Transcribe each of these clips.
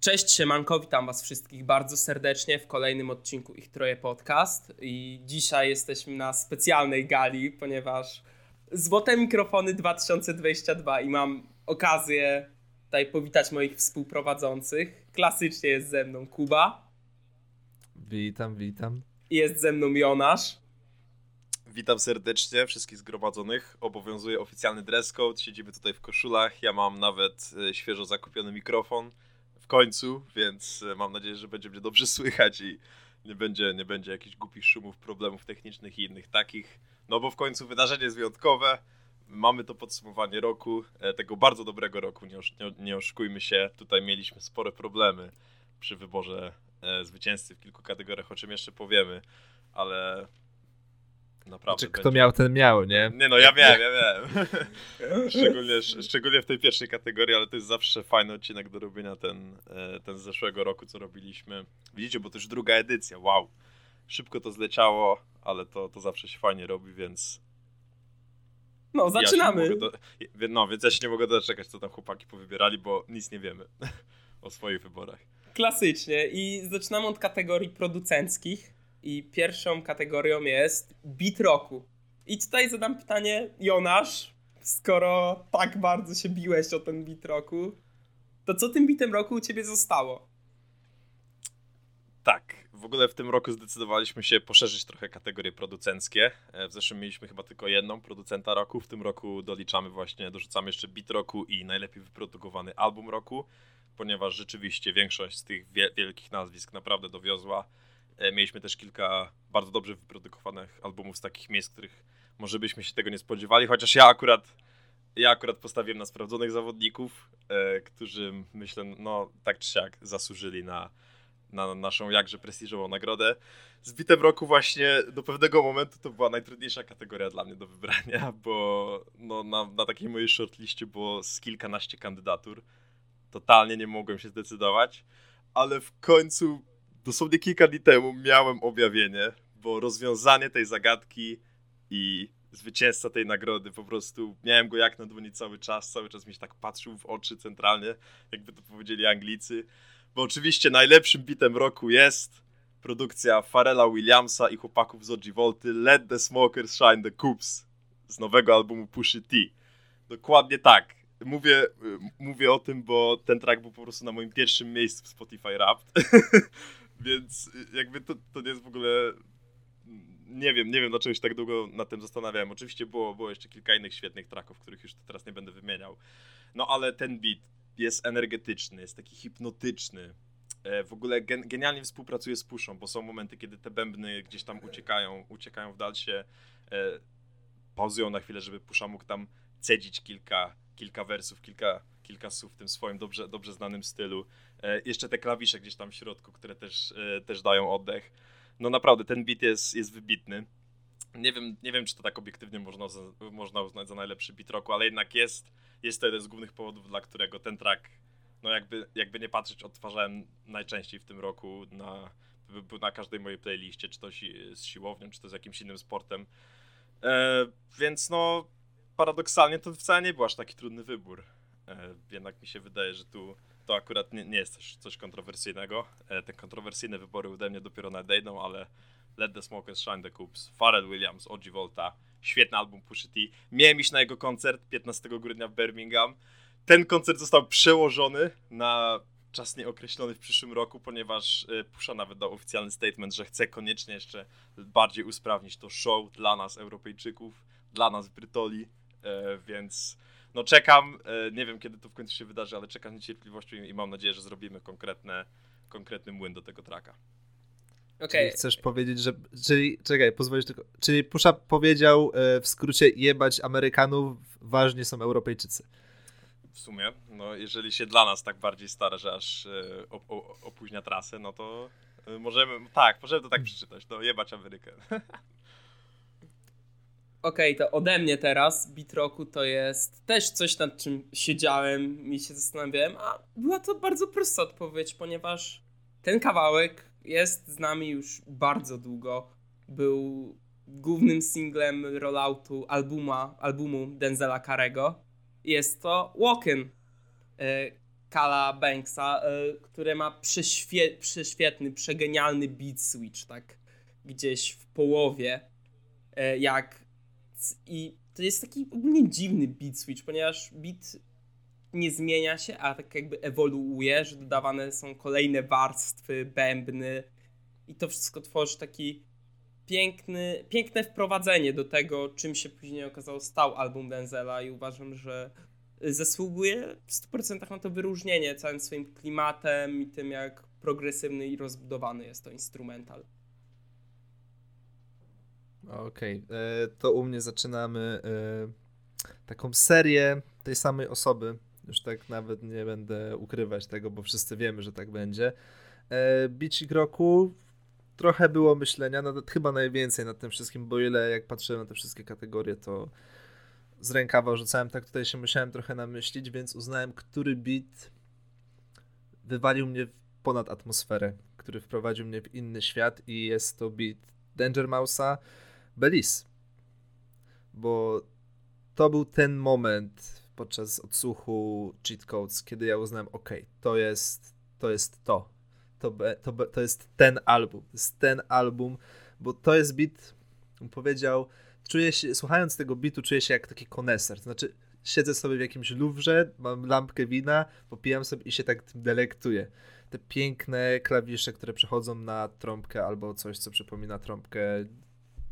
Cześć, siemanko, witam was wszystkich bardzo serdecznie w kolejnym odcinku Ich Troje Podcast i dzisiaj jesteśmy na specjalnej gali, ponieważ Złote Mikrofony 2022 i mam okazję tutaj powitać moich współprowadzących. Klasycznie jest ze mną Kuba. Witam, witam. Jest ze mną Jonasz. Witam serdecznie wszystkich zgromadzonych. Obowiązuje oficjalny dress code. Siedzimy tutaj w koszulach. Ja mam nawet e, świeżo zakupiony mikrofon w końcu, więc e, mam nadzieję, że będzie mnie dobrze słychać i nie będzie, nie będzie jakichś głupich szumów, problemów technicznych i innych takich. No bo w końcu wydarzenie jest wyjątkowe. Mamy to podsumowanie roku, e, tego bardzo dobrego roku, nie, nie, nie oszukujmy się. Tutaj mieliśmy spore problemy przy wyborze zwycięzcy w kilku kategoriach, o czym jeszcze powiemy, ale Naprawdę. Czy kto miał, ten miał, nie? Nie no, ja miałem, ja miałem. szczególnie, szczególnie w tej pierwszej kategorii, ale to jest zawsze fajny odcinek do robienia ten, e, ten z zeszłego roku, co robiliśmy. Widzicie, bo to już druga edycja, wow. Szybko to zleciało, ale to, to zawsze się fajnie robi, więc... No, zaczynamy. Ja do... No, więc ja się nie mogę doczekać, co tam chłopaki powybierali, bo nic nie wiemy o swoich wyborach. Klasycznie i zaczynamy od kategorii producenckich i pierwszą kategorią jest beat roku. I tutaj zadam pytanie, Jonasz, skoro tak bardzo się biłeś o ten beat roku, to co tym bitem roku u ciebie zostało? Tak, w ogóle w tym roku zdecydowaliśmy się poszerzyć trochę kategorie producenckie. E, w zeszłym mieliśmy chyba tylko jedną producenta roku, w tym roku doliczamy właśnie, dorzucamy jeszcze beat roku i najlepiej wyprodukowany album roku, ponieważ rzeczywiście większość z tych wielkich nazwisk naprawdę dowiozła mieliśmy też kilka bardzo dobrze wyprodukowanych albumów z takich miejsc, których może byśmy się tego nie spodziewali, chociaż ja akurat ja akurat postawiłem na sprawdzonych zawodników, e, którzy myślę, no tak czy siak zasłużyli na, na naszą jakże prestiżową nagrodę. Z bitem roku właśnie do pewnego momentu to była najtrudniejsza kategoria dla mnie do wybrania, bo no, na, na takiej mojej shortliście było z kilkanaście kandydatur. Totalnie nie mogłem się zdecydować, ale w końcu dosłownie kilka dni temu miałem objawienie, bo rozwiązanie tej zagadki i zwycięzca tej nagrody, po prostu miałem go jak na dłoni cały czas, cały czas mi się tak patrzył w oczy centralnie, jakby to powiedzieli Anglicy, bo oczywiście najlepszym bitem roku jest produkcja Farela Williamsa i chłopaków z OG Volty Let the Smokers Shine the Coops z nowego albumu Pushy T. Dokładnie tak. Mówię, mówię o tym, bo ten track był po prostu na moim pierwszym miejscu w Spotify Wrapped. Więc jakby to, to nie jest w ogóle. Nie wiem, nie wiem dlaczego się tak długo nad tym zastanawiałem. Oczywiście było, było jeszcze kilka innych świetnych tracków, których już teraz nie będę wymieniał. No ale ten beat jest energetyczny, jest taki hipnotyczny. E, w ogóle gen, genialnie współpracuje z Puszą, bo są momenty, kiedy te bębny gdzieś tam uciekają, uciekają w dalsze, e, pauzują na chwilę, żeby Pusza mógł tam cedzić kilka, kilka wersów, kilka, kilka słów w tym swoim dobrze, dobrze znanym stylu. E, jeszcze te klawisze gdzieś tam w środku, które też, e, też dają oddech. No naprawdę, ten beat jest, jest wybitny. Nie wiem, nie wiem, czy to tak obiektywnie można, można uznać za najlepszy beat roku, ale jednak jest, jest to jeden z głównych powodów, dla którego ten track, no jakby, jakby nie patrzeć, odtwarzałem najczęściej w tym roku na, na każdej mojej playliście, czy to z siłownią, czy to z jakimś innym sportem. E, więc no, paradoksalnie to wcale nie był aż taki trudny wybór. E, jednak mi się wydaje, że tu to akurat nie, nie jest coś, kontrowersyjnego. E, te kontrowersyjne wybory ode mnie dopiero nadejdą, ale Let the Smokers Shine the Coops, Pharrell Williams, OG Volta, świetny album Pusha T. Miałem iść na jego koncert 15 grudnia w Birmingham. Ten koncert został przełożony na czas nieokreślony w przyszłym roku, ponieważ e, Pusha nawet dał oficjalny statement, że chce koniecznie jeszcze bardziej usprawnić to show dla nas, Europejczyków, dla nas Brytoli, e, więc no czekam, e, nie wiem kiedy to w końcu się wydarzy, ale czekam z niecierpliwością i mam nadzieję, że zrobimy konkretne, konkretny młyn do tego traka. Okay. Czyli chcesz powiedzieć, że. Czyli, czekaj, pozwolisz tylko. Czyli Pusza powiedział e, w skrócie: jebać Amerykanów, ważnie są Europejczycy. W sumie, no jeżeli się dla nas tak bardziej stara, że aż e, opóźnia trasę, no to możemy. Tak, możemy to tak przeczytać. No, jebać Amerykę. Okej, okay, to ode mnie teraz Beat Roku to jest też coś, nad czym siedziałem i się zastanawiałem, a była to bardzo prosta odpowiedź, ponieważ ten kawałek jest z nami już bardzo długo. Był głównym singlem rolloutu albuma, albumu Denzela Carego jest to Walkin e, Kala Banksa, e, które ma prześwie, prześwietny, przegenialny beat switch, tak gdzieś w połowie, e, jak i to jest taki ogólnie dziwny beat switch, ponieważ beat nie zmienia się, a tak jakby ewoluuje, że dodawane są kolejne warstwy, bębny i to wszystko tworzy taki piękny, piękne wprowadzenie do tego, czym się później okazało stał album Denzela i uważam, że zasługuje w 100% na to wyróżnienie całym swoim klimatem i tym, jak progresywny i rozbudowany jest to instrumental. Okej, okay. E, to u mnie zaczynamy e, taką serię tej samej osoby. Już tak nawet nie będę ukrywać tego, bo wszyscy wiemy, że tak będzie. E, Bicik roku trochę było myślenia, nawet chyba najwięcej nad tym wszystkim, bo ile jak patrzyłem na te wszystkie kategorie, to z rękawa rzucałem, tak tutaj się musiałem trochę namyślić, więc uznałem, który beat wywalił mnie ponad atmosferę, który wprowadził mnie w inny świat i jest to beat Danger Mouse'a Belize. Bo to był ten moment podczas odsłuchu cheat codes, kiedy ja uznałem, ok, to jest to jest to. To, to, to jest ten album. To jest ten album, bo to jest on powiedział, czuję się, słuchając tego bitu, czuję się jak taki koneser. Znaczy, siedzę sobie w jakimś luwrze, mam lampkę wina, popijam sobie i się tak tym delektuję. Te piękne klawisze, które przechodzą na trąbkę albo coś, co przypomina trąbkę.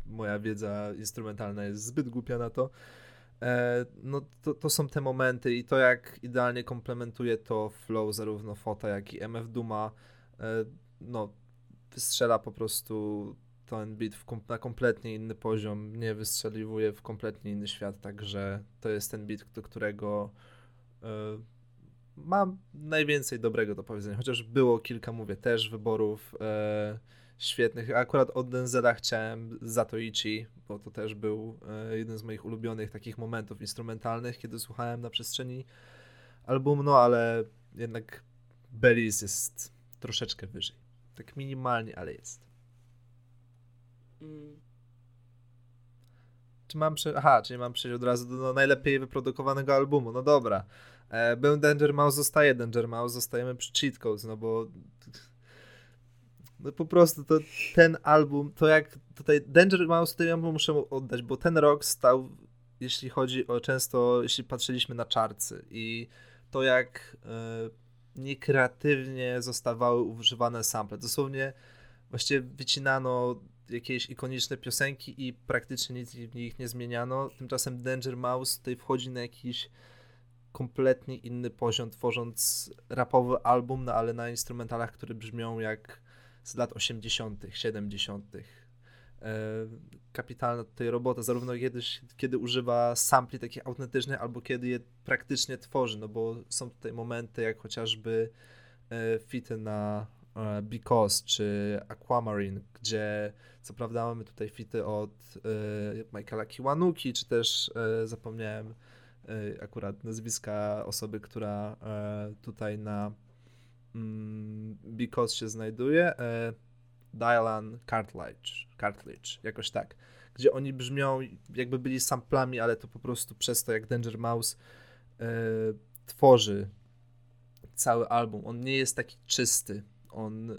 Moja wiedza instrumentalna jest zbyt głupia na to. E, no to, to są te momenty i to jak idealnie komplementuje to flow zarówno Fota, jak i MF Duma. E, no, wystrzela po prostu ten beat kom na kompletnie inny poziom, mnie wystrzeliwuje w kompletnie inny świat, także to jest ten beat, do którego y, mam najwięcej dobrego do powiedzenia, chociaż było kilka, mówię, też wyborów y, świetnych. Akurat od Denzela chciałem Zatoichi, bo to też był y, jeden z moich ulubionych takich momentów instrumentalnych, kiedy słuchałem na przestrzeni albumu, no ale jednak Belize jest troszeczkę wyżej. Tak minimalnie, ale jest. Mm. Czy mam prze... Aha, czyli mam przejść od razu do no, najlepiej wyprodukowanego albumu. No dobra. E, był Danger Mouse, zostaje Danger Mouse, zostajemy przy Cheat Codes, no bo no po prostu to ten album, to jak tutaj Danger Mouse tutaj ja muszę oddać, bo ten rok stał, jeśli chodzi o często, jeśli patrzyliśmy na czarcy i to jak e, niekreatywnie zostawały używane sample. Dosłownie właściwie wycinano jakieś ikoniczne piosenki i praktycznie nic w nich nie zmieniano. Tymczasem Danger Mouse tutaj wchodzi na jakiś kompletnie inny poziom, tworząc rapowy album, no ale na instrumentalach, które brzmią jak z lat 80., 70. E, kapitalna tutaj robota, zarówno kiedyś, kiedy używa sampli takich autentycznych, albo kiedy je praktycznie tworzy, no bo są tutaj momenty, jak chociażby e, fity na Because czy Aquamarine, gdzie co prawda mamy tutaj fity od e, Michaela Kiwanuki, czy też zapomniałem akurat nazwiska osoby, która tutaj na mm, Because się znajduje. Dylan Cartledge, Cartledge, jakoś tak. Gdzie oni brzmią, jakby byli samplami, ale to po prostu przez to, jak Danger Mouse tworzy cały album. On nie jest taki czysty on y,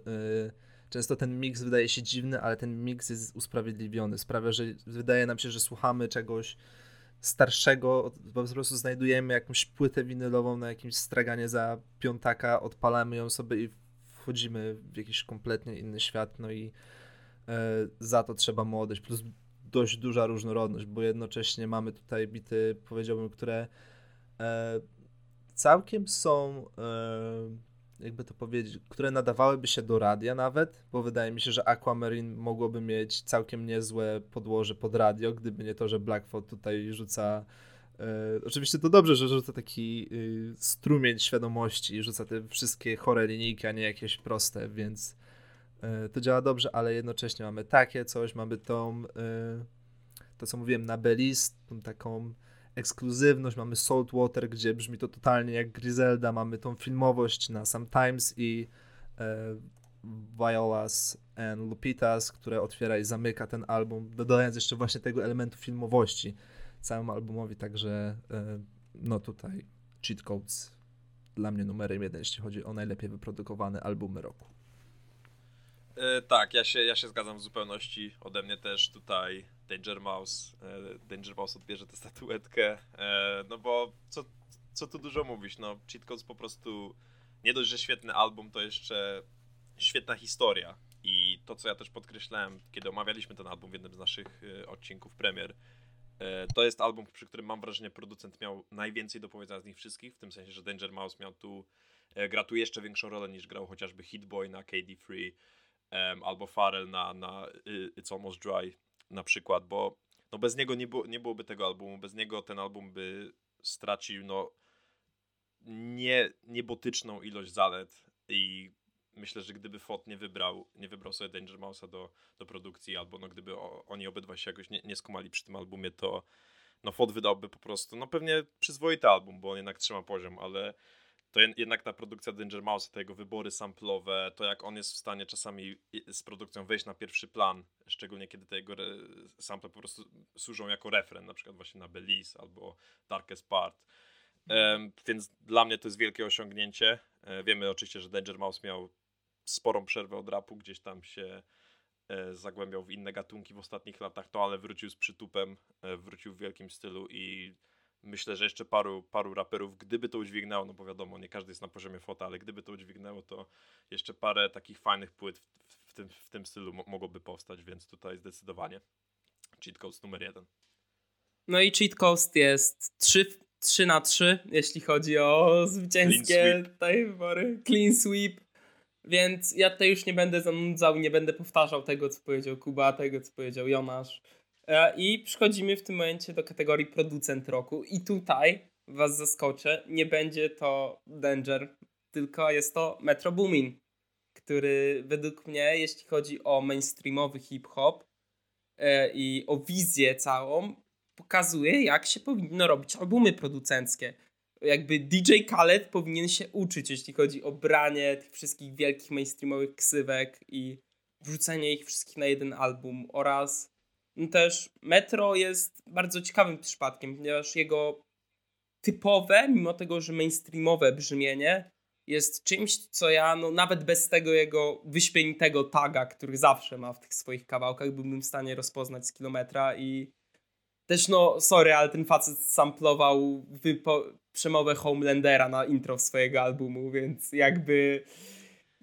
często ten miks wydaje się dziwny, ale ten miks jest usprawiedliwiony. Sprawia, że wydaje nam się, że słuchamy czegoś starszego, po prostu znajdujemy jakąś płytę winylową na jakimś straganie za piątaka, odpalamy ją sobie i wchodzimy w jakiś kompletnie inny świat, no i e, za to trzeba mu odejść. Plus dość duża różnorodność, bo jednocześnie mamy tutaj bity, powiedziałbym, które e, całkiem są e, jakby to powiedzieć, które nadawałyby się do radia nawet, bo wydaje mi się, że Aquamarine mogłoby mieć całkiem niezłe podłoże pod radio, gdyby nie to, że Blackfoot tutaj rzuca e, oczywiście to dobrze, że rzuca taki y, strumień świadomości, rzuca te wszystkie chore linijki, a nie jakieś proste, więc y, to działa dobrze, ale jednocześnie mamy takie coś, mamy tą y, to co mówiłem na Belize, tą taką ekskluzywność, mamy Saltwater, gdzie brzmi to totalnie jak Griselda, mamy tą filmowość na Sometimes i e, Viola's and Lupitas, które otwiera i zamyka ten album, dodając jeszcze właśnie tego elementu filmowości całemu albumowi, także e, no tutaj Cheat Codes dla mnie numerem jeden, jeśli chodzi o najlepiej wyprodukowane albumy roku. E, tak, ja się, ja się zgadzam w zupełności. Ode mnie też tutaj Danger Mouse, e, Danger Mouse odbierze tę statuetkę, e, no bo co, co tu dużo mówić, no Cheat Codes po prostu nie dość, że świetny album, to jeszcze świetna historia. I to, co ja też podkreślałem, kiedy omawialiśmy ten album w jednym z naszych odcinków premier, to jest album, przy którym mam wrażenie, producent miał najwięcej do powiedzenia z nich wszystkich, w tym sensie, że Danger Mouse miał tu, gra tu jeszcze większą rolę niż grał chociażby Hit Boy na KD Free albo Pharrell na, na It's Almost Dry na przykład, bo no bez niego nie, było, nie byłoby tego albumu, bez niego ten album by stracił no nie, niebotyczną ilość zalet i myślę, że gdyby Fot nie wybrał, nie wybrał sobie Danger Mouse'a do, do produkcji, albo no gdyby o, oni obydwa się jakoś nie, nie skumali przy tym albumie, to no Fot wydałby po prostu, no pewnie przyzwoity album, bo on jednak trzyma poziom, ale to jednak ta produkcja Danger Mouse, te jego wybory samplowe, to jak on jest w stanie czasami z produkcją wejść na pierwszy plan, szczególnie kiedy te jego sample po prostu służą jako refren, na przykład właśnie na Belize albo Darkest Part. Um, więc dla mnie to jest wielkie osiągnięcie. E, wiemy oczywiście, że Danger Mouse miał sporą przerwę od rapu, gdzieś tam się e, zagłębiał w inne gatunki w ostatnich latach, to ale wrócił z przytupem, e, wrócił w wielkim stylu i myślę, że jeszcze paru, paru raperów, gdyby to udźwignęło, no bo wiadomo, nie każdy jest na poziomie fota, ale gdyby to udźwignęło, to jeszcze parę takich fajnych płyt w, w tym, w tym stylu mogłoby powstać, więc tutaj zdecydowanie Cheat Coast numer jeden. No i Cheat Coast jest 3, 3 na 3, jeśli chodzi o zwycięskie tutaj wybory. Clean sweep. Więc ja tutaj już nie będę zanudzał, nie będę powtarzał tego, co powiedział Kuba, tego, co powiedział Jonasz. E, I przechodzimy w tym momencie do kategorii producent roku. I tutaj was zaskoczę, nie będzie to Danger, tylko jest to Metro Boomin, który według mnie, jeśli chodzi o mainstreamowy hip-hop e, i o wizję całą, pokazuje, jak się powinno robić albumy producenckie. Jakby DJ Khaled powinien się uczyć, jeśli chodzi o branie tych wszystkich wielkich mainstreamowych ksywek i wrzucenie ich wszystkich na jeden album oraz też Metro jest bardzo ciekawym przypadkiem, ponieważ jego typowe, mimo tego, że mainstreamowe brzmienie jest czymś, co ja no, nawet bez tego jego wyśmienitego taga, który zawsze ma w tych swoich kawałkach, byłbym w stanie rozpoznać z kilometra i też no, sorry, ale ten facet samplował wypo- przemowę Homelandera na intro swojego albumu, więc jakby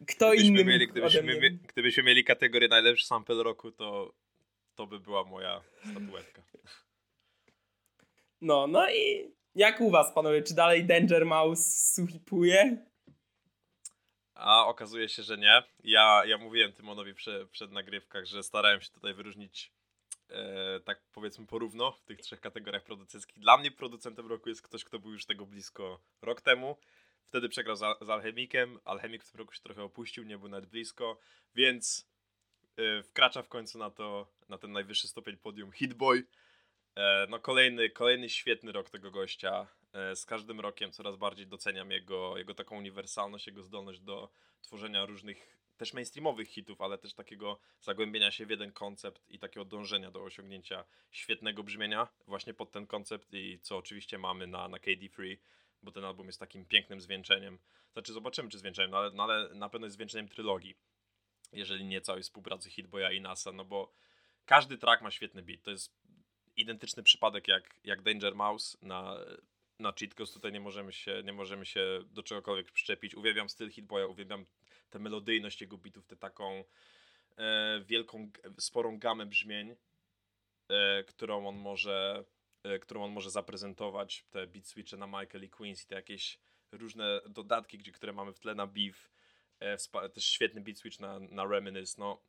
kto gdybyśmy inny mieli, gdybyśmy, gdybyśmy mieli kategorię najlepszy sample roku, to to by była moja statuetka. No, no i jak u was, panowie? Czy dalej Danger Mouse suhipuje? A okazuje się, że nie. Ja, ja mówiłem Tymonowi przed, przed nagrywkach, że starałem się tutaj wyróżnić e, tak powiedzmy porówno w tych trzech kategoriach producenckich. Dla mnie producentem roku jest ktoś, kto był już tego blisko rok temu. Wtedy przegrał z, z Alchemikiem. Alchemik w tym roku się trochę opuścił, nie był nawet blisko, więc wkracza w końcu na to na ten najwyższy stopień podium Hitboy. E, no kolejny, kolejny świetny rok tego gościa. E, z każdym rokiem coraz bardziej doceniam jego, jego taką uniwersalność, jego zdolność do tworzenia różnych też mainstreamowych hitów, ale też takiego zagłębienia się w jeden koncept i takiego dążenia do osiągnięcia świetnego brzmienia właśnie pod ten koncept i co oczywiście mamy na, na KD Free, bo ten album jest takim pięknym zwieńczeniem. Znaczy zobaczymy czy zwieńczeniem, no ale, no ale na pewno jest zwieńczeniem trylogii, jeżeli nie całej współpracy Hitboya i NASA, no bo każdy track ma świetny beat. To jest identyczny przypadek jak, jak Danger Mouse na, na Cheat. Tutaj nie możemy, się, nie możemy się do czegokolwiek przyczepić. Uwielbiam styl Hitboya, uwielbiam tę melodyjność jego bitów, tę taką e, wielką, sporą gamę brzmień, e, którą on może e, którą on może zaprezentować, te beat switche na Michael i Quincy, te jakieś różne dodatki, gdzie, które mamy w tle na Beef, e, też świetny beat switch na, na Reminisce, no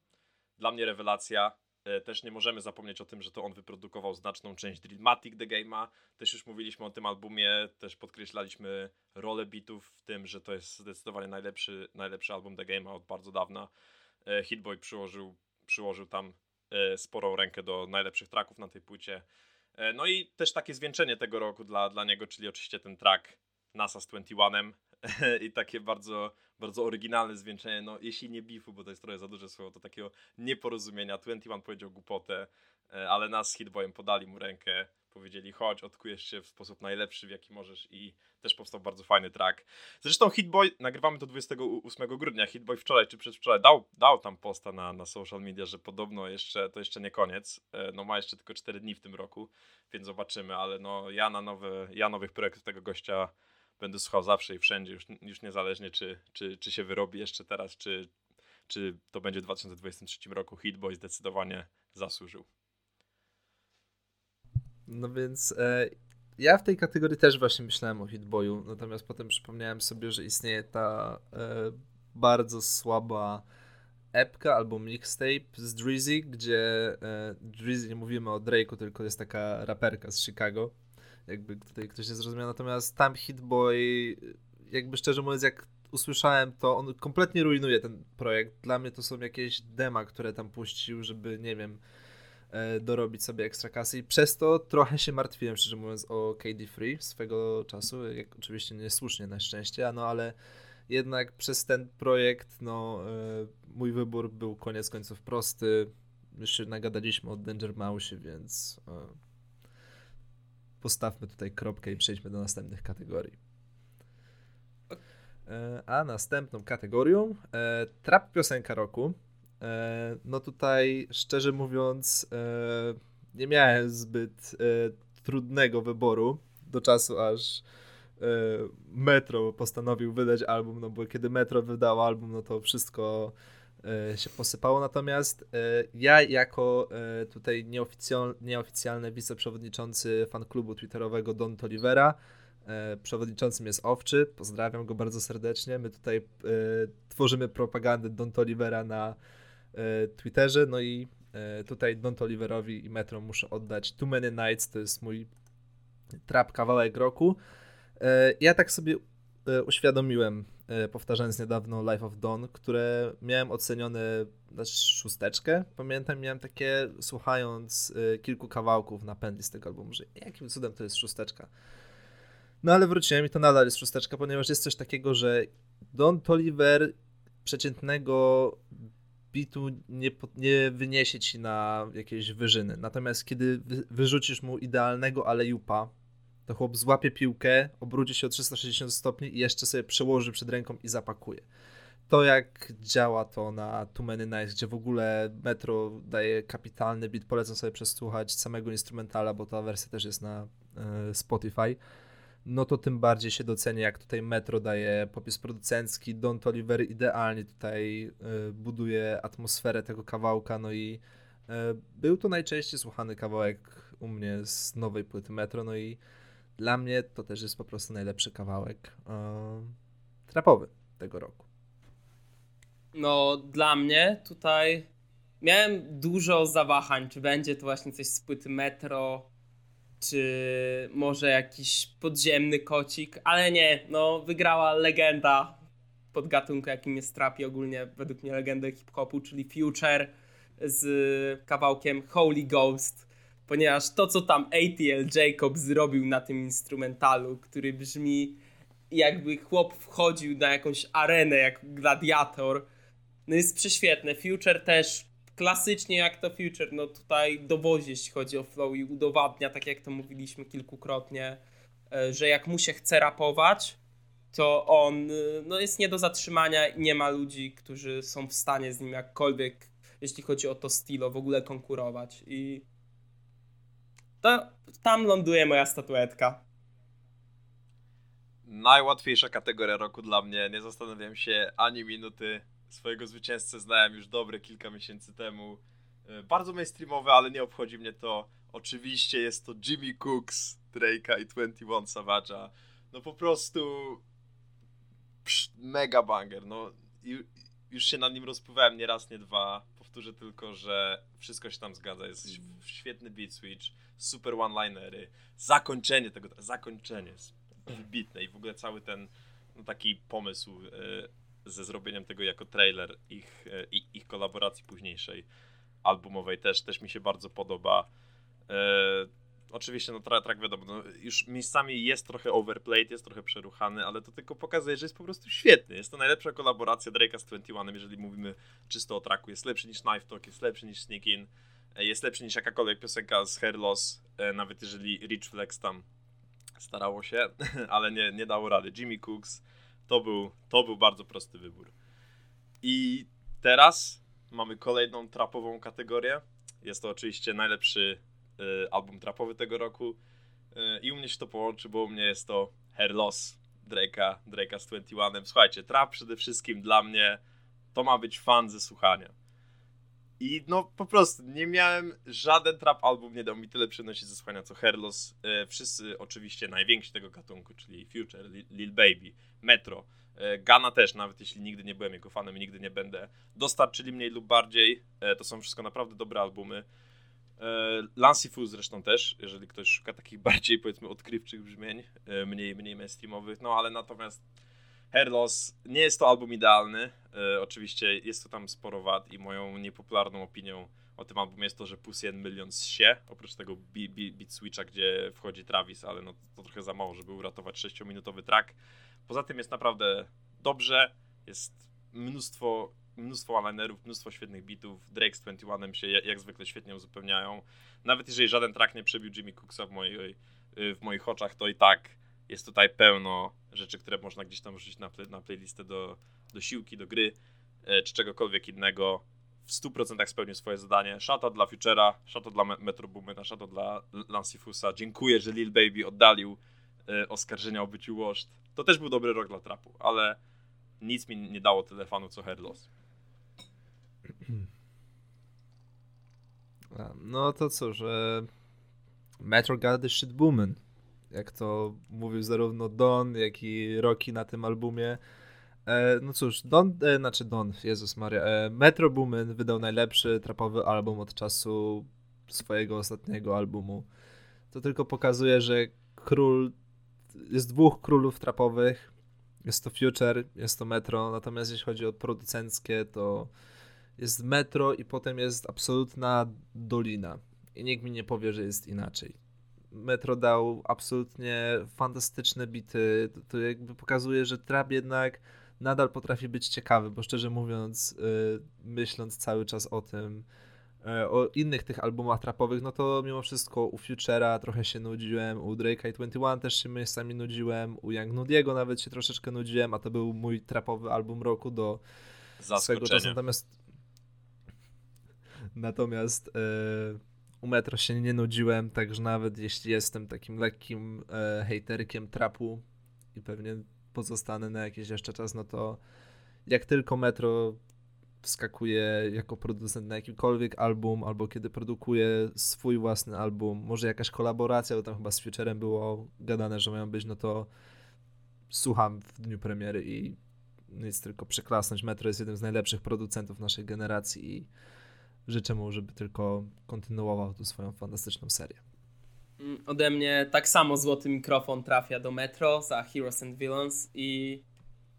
dla mnie rewelacja, E, też nie możemy zapomnieć o tym, że to on wyprodukował znaczną część Drillmatic The Game'a. Też już mówiliśmy o tym albumie, też podkreślaliśmy rolę bitów w tym, że to jest zdecydowanie najlepszy, najlepszy album The Game'a od bardzo dawna. E, Hitboy przyłożył, przyłożył tam sporą rękę do najlepszych tracków na tej płycie. No i też takie zwieńczenie tego roku dla, dla niego, czyli oczywiście ten track NASA z 21, i takie bardzo, bardzo oryginalne zwieńczenie, no jeśli nie bifu, bo to jest trochę za duże słowo, to takiego nieporozumienia. 21 powiedział głupotę, e, ale nas z Hitboyem podali mu rękę, powiedzieli chodź, odkujesz się w sposób najlepszy, w jaki możesz. I też powstał bardzo fajny track. Zresztą Hitboy, nagrywamy to 28 grudnia, Hitboy wczoraj czy przedwczoraj dał, dał tam posta na, na social media, że podobno jeszcze, to jeszcze nie koniec, e, no ma jeszcze tylko 4 dni w tym roku, więc zobaczymy, ale no ja na nowe, ja nowych projektów tego gościa będę słuchał zawsze i wszędzie, już, już niezależnie czy, czy, czy się wyrobi jeszcze teraz, czy, czy to będzie w 2023 roku, Hitboy zdecydowanie zasłużył. No więc e, ja w tej kategorii też właśnie myślałem o Hitboyu, natomiast potem przypomniałem sobie, że istnieje ta e, bardzo słaba epka albo mixtape z Drizzy, gdzie e, Drizzy, nie mówimy o Drake'u, tylko jest taka raperka z Chicago, jakby tutaj ktoś nie zrozumiał, natomiast tam Hitboy, jakby szczerze mówiąc, jak usłyszałem to, on kompletnie rujnuje ten projekt. Dla mnie to są jakieś dema, które tam puścił, żeby, nie wiem, E, dorobić sobie ekstra kasy. I przez to trochę się martwiłem, szczerze mówiąc, o KD Free swego czasu, jak oczywiście niesłusznie na szczęście, no ale jednak przez ten projekt, no e, mój wybór był koniec końców prosty, już się nagadaliśmy o Danger Mouse, więc e, postawmy tutaj kropkę i przejdźmy do następnych kategorii. A następną kategorią trap piosenka roku. E, no tutaj, szczerze mówiąc, e, nie miałem zbyt e, trudnego wyboru do czasu, aż Metro postanowił wydać album, no bo kiedy Metro wydało album, no to wszystko się posypało. Natomiast ja jako tutaj nieoficjalny, wiceprzewodniczący fanklubu twitterowego Don Olivera, przewodniczącym jest Owczy, pozdrawiam go bardzo serdecznie. My tutaj tworzymy propagandę Don Olivera na E, Twitterze. No i e, tutaj Don Oliverowi i Metro muszę oddać Too Many Nights, to jest mój trap kawałek roku. E, ja tak sobie uświadomiłem, powtarzając niedawno Life of Dawn, które miałem ocenione na szósteczkę. Pamiętam, miałem takie, słuchając kilku kawałków na z tego albumu, że jakim cudem to jest szósteczka. No ale wróciłem i to nadal jest szósteczka, ponieważ jest coś takiego, że Don Toliver przeciętnego bitu nie, nie wyniesie ci na jakieś wyżyny. Natomiast kiedy wy, wyrzucisz mu idealnego alejupa, to chłop złapie piłkę, obróci się o 360 stopni i jeszcze sobie przełoży przed ręką i zapakuje. To jak działa to na Too Many Nights, gdzie w ogóle Metro daje kapitalny beat, polecam sobie przesłuchać samego instrumentala, bo ta wersja też jest na y, Spotify no to tym bardziej się docenia, jak tutaj Metro daje popis producencki, Don Toliver idealnie tutaj y, buduje atmosferę tego kawałka, no i y, był to najczęściej słuchany kawałek u mnie z nowej płyty Metro, no i dla mnie to też jest po prostu najlepszy kawałek y, trapowy tego roku. No, dla mnie tutaj miałem dużo zawahań, czy będzie to właśnie coś z płyty Metro, czy może jakiś podziemny kocik, ale nie, no wygrała legenda pod gatunku, jakim jest trap i ogólnie według mnie legendę hip-hopu, czyli Future z kawałkiem Holy Ghost, ponieważ to, co tam ATL Jacob zrobił na tym instrumentalu, który brzmi jakby chłop wchodził na jakąś arenę jak gladiator, no jest prześwietne. Future też klasycznie jak to Future, no tutaj dowozi, jeśli chodzi o flow i udowadnia, tak jak to mówiliśmy kilkukrotnie, e, że jak mu się chce rapować, to on e, no, jest nie do zatrzymania i nie ma ludzi, którzy są w stanie z nim jakkolwiek, jeśli chodzi o to stylo, w ogóle konkurować. I to tam ląduje moja statuetka. Najłatwiejsza kategoria roku dla mnie. Nie zastanawiam się ani minuty swojego zwycięzcę znałem już dobre kilka miesięcy temu. E, bardzo mainstreamowe, ale nie obchodzi mnie to. Oczywiście jest to Jimmy Cooks, Drake'a i 21 Savage'a. No po prostu psz, mega banger. No już się nad nim rozpływałem nie raz, nie dwa. Powtórzę tylko, że wszystko się tam zgadza. Jest świetny beat switch, super one-linery, zakończenie tego, zakończenie jest wybitne i w ogóle cały ten no, taki pomysł yy, ze zrobieniem tego jako trailer ich, e, ich, kolaboracji późniejszej albumowej też, też mi się bardzo podoba. E, oczywiście, no track, track wiadomo, no, już miejscami jest trochę overplayed, jest trochę przeruchany, ale to tylko pokazuje, że jest po prostu świetny. Jest to najlepsza kolaboracja Drake'a z 21, jeżeli mówimy czysto o tracku. Jest lepszy niż Knife Talk, jest lepszy niż Sneak In, e, jest lepszy niż jakakolwiek piosenka z Hair Loss, e, nawet jeżeli Rich Flex tam starało się, ale nie, nie dało rady. Jimmy Cooks, to był, to był bardzo prosty wybór. I teraz mamy kolejną trapową kategorię. Jest to oczywiście najlepszy album trapowy tego roku. Y, I u mnie się to połączy, bo u mnie jest to Hair Loss Drake'a, Drake'a z 21. Słuchajcie, trap przede wszystkim dla mnie to ma być fan ze słuchania. I no po prostu nie miałem, żaden trap album nie dał mi tyle przyjemności ze słuchania co Herlos. E, wszyscy oczywiście najwięksi tego gatunku, czyli Future, Lil Baby, Metro, Gana też, nawet jeśli nigdy nie byłem jego fanem i nigdy nie będę, dostarczyli mniej lub bardziej. To są wszystko naprawdę dobre albumy. E, Lancey Fu zresztą też, jeżeli ktoś szuka takich bardziej powiedzmy odkrywczych brzmień, e, mniej, mniej mainstreamowych, no ale natomiast Hair Loss nie jest to album idealny. E, oczywiście jest to tam sporo wad i moją niepopularną opinią o tym albumie jest to, że Pussy and Millions się, oprócz tego beat switcha, gdzie wchodzi Travis, ale no to trochę za mało, żeby uratować 6-minutowy track. Poza tym jest naprawdę dobrze, jest mnóstwo, mnóstwo linerów, mnóstwo świetnych beatów. Drake z 21 się jak zwykle świetnie uzupełniają. Nawet jeżeli żaden track nie przebił Jimmy Cooksa w, mojej, w moich oczach, to i tak jest tutaj pełno rzeczy, które można gdzieś tam wrzucić na, play, na playlistę do, do siłki, do gry, e, czy czegokolwiek innego. W 100% spełnił swoje zadanie. Szata dla Futura, szata dla Metro Boomena, szata dla Lancifusa. Dziękuję, że Lil Baby oddalił e, oskarżenia o byciu washed. To też był dobry rok dla trapu, ale nic mi nie dało tyle fanu co Headloss. No to co, że Metro got the shit booming jak to mówił zarówno Don, jak i Rocky na tym albumie. E, no cóż, Don, e, znaczy Don, Jezus Maria, e, Metro Boomin wydał najlepszy trapowy album od czasu swojego ostatniego albumu. To tylko pokazuje, że król, jest dwóch królów trapowych, jest to Future, jest to Metro, natomiast jeśli chodzi o producenckie, to jest Metro i potem jest absolutna dolina. I nikt mi nie powie, że jest inaczej. Metro dał absolutnie fantastyczne bity. To, to jakby pokazuje, że trap jednak nadal potrafi być ciekawy, bo szczerze mówiąc, yy, myśląc cały czas o tym, yy, o innych tych albumach trapowych, no to mimo wszystko u Futura trochę się nudziłem, u Drake'a i 21 też się miejscami nudziłem, u Young Nudiego nawet się troszeczkę nudziłem, a to był mój trapowy album roku do swego czasu. Natomiast natomiast yy, u Metro się nie nudziłem, także nawet jeśli jestem takim lekkim e, hejterkiem trapu i pewnie pozostanę na jakiś jeszcze czas, no to jak tylko Metro wskakuje jako producent na jakikolwiek album, albo kiedy produkuje swój własny album, może jakaś kolaboracja, bo tam chyba z Futurem było gadane, że mają być, no to słucham w dniu premiery i nic tylko przeklasnąć. Metro jest jednym z najlepszych producentów naszej generacji i życzę mu, żeby tylko kontynuował tu swoją fantastyczną serię. Mm, ode mnie tak samo złoty mikrofon trafia do Metro za Heroes and Villains i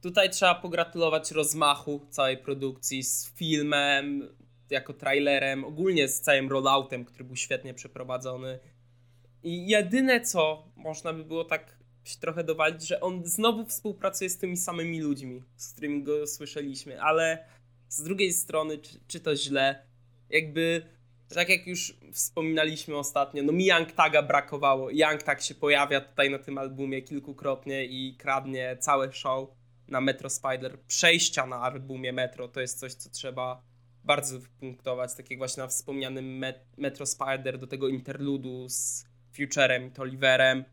tutaj trzeba pogratulować rozmachu całej produkcji z filmem, jako trailerem, ogólnie z całym rolloutem, który był świetnie przeprowadzony. I jedyne co można by było tak się trochę dowalić, że on znowu współpracuje z tymi samymi ludźmi, z którymi go słyszeliśmy, ale z drugiej strony, czy, czy to źle? Jakby tak jak już wspominaliśmy ostatnio, no mi Young Taga brakowało. Young Tag się pojawia tutaj na tym albumie kilkukrotnie i kradnie całe show na Metro Spider. Przejścia na albumie Metro to jest coś, co trzeba bardzo wypunktować. Tak jak właśnie na wspomnianym Metro Spider do tego interludu z Futurem i Toliverem.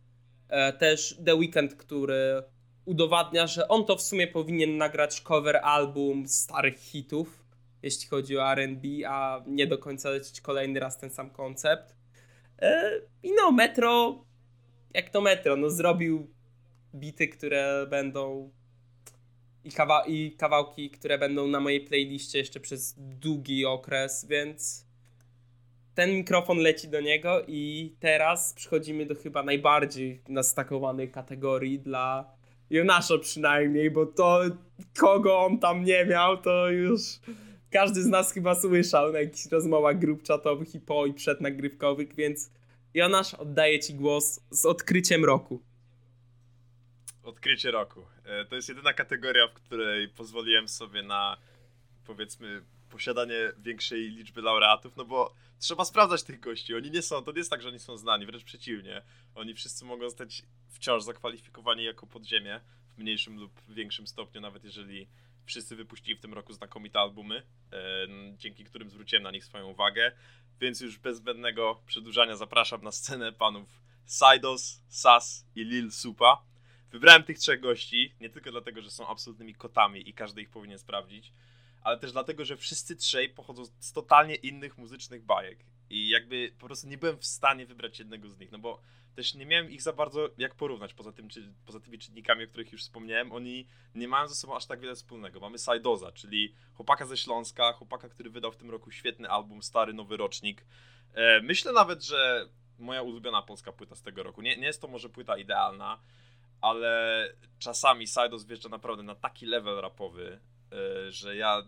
E, też The Weeknd, który udowadnia, że on to w sumie powinien nagrać cover album starych hitów jeśli chodzi o RB, a nie do końca lecieć kolejny raz ten sam koncept. E, I no, Metro, jak to Metro, no zrobił bity, które będą i, kawa i kawałki, które będą na mojej playliście jeszcze przez długi okres, więc ten mikrofon leci do niego i teraz przechodzimy do chyba najbardziej nastakowanej kategorii dla Jonasza przynajmniej, bo to kogo on tam nie miał, to już każdy z nas chyba słyszał na jakichś rozmowach grup czatowych i po i przednagrywkowych, więc Jonasz, oddaję Ci głos z odkryciem roku. Odkrycie roku. E, to jest jedyna kategoria, w której pozwoliłem sobie na powiedzmy posiadanie większej liczby laureatów, no bo trzeba sprawdzać tych gości. Oni nie są, to nie jest tak, że oni są znani, wręcz przeciwnie. Oni wszyscy mogą zostać wciąż zakwalifikowani jako podziemie w mniejszym lub większym stopniu, nawet jeżeli wszyscy wypuścili w tym roku znakomite albumy, e, dzięki którym zwróciłem na nich swoją uwagę. Więc już bez zbędnego przedłużania zapraszam na scenę panów Sidos, Sas i Lil Supa. Wybrałem tych trzech gości nie tylko dlatego, że są absolutnymi kotami i każdy ich powinien sprawdzić, ale też dlatego, że wszyscy trzej pochodzą z totalnie innych muzycznych bajek. I jakby po prostu nie byłem w stanie wybrać jednego z nich, no bo też nie miałem ich za bardzo jak porównać, poza, tym, czy, poza tymi czynnikami, o których już wspomniałem, oni nie mają ze sobą aż tak wiele wspólnego. Mamy Sajdoza, czyli chłopaka ze Śląska, chłopaka, który wydał w tym roku świetny album, Stary Nowy Rocznik. E, myślę nawet, że moja ulubiona polska płyta z tego roku. Nie, nie jest to może płyta idealna, ale czasami Sajdos wjeżdża naprawdę na taki level rapowy, że ja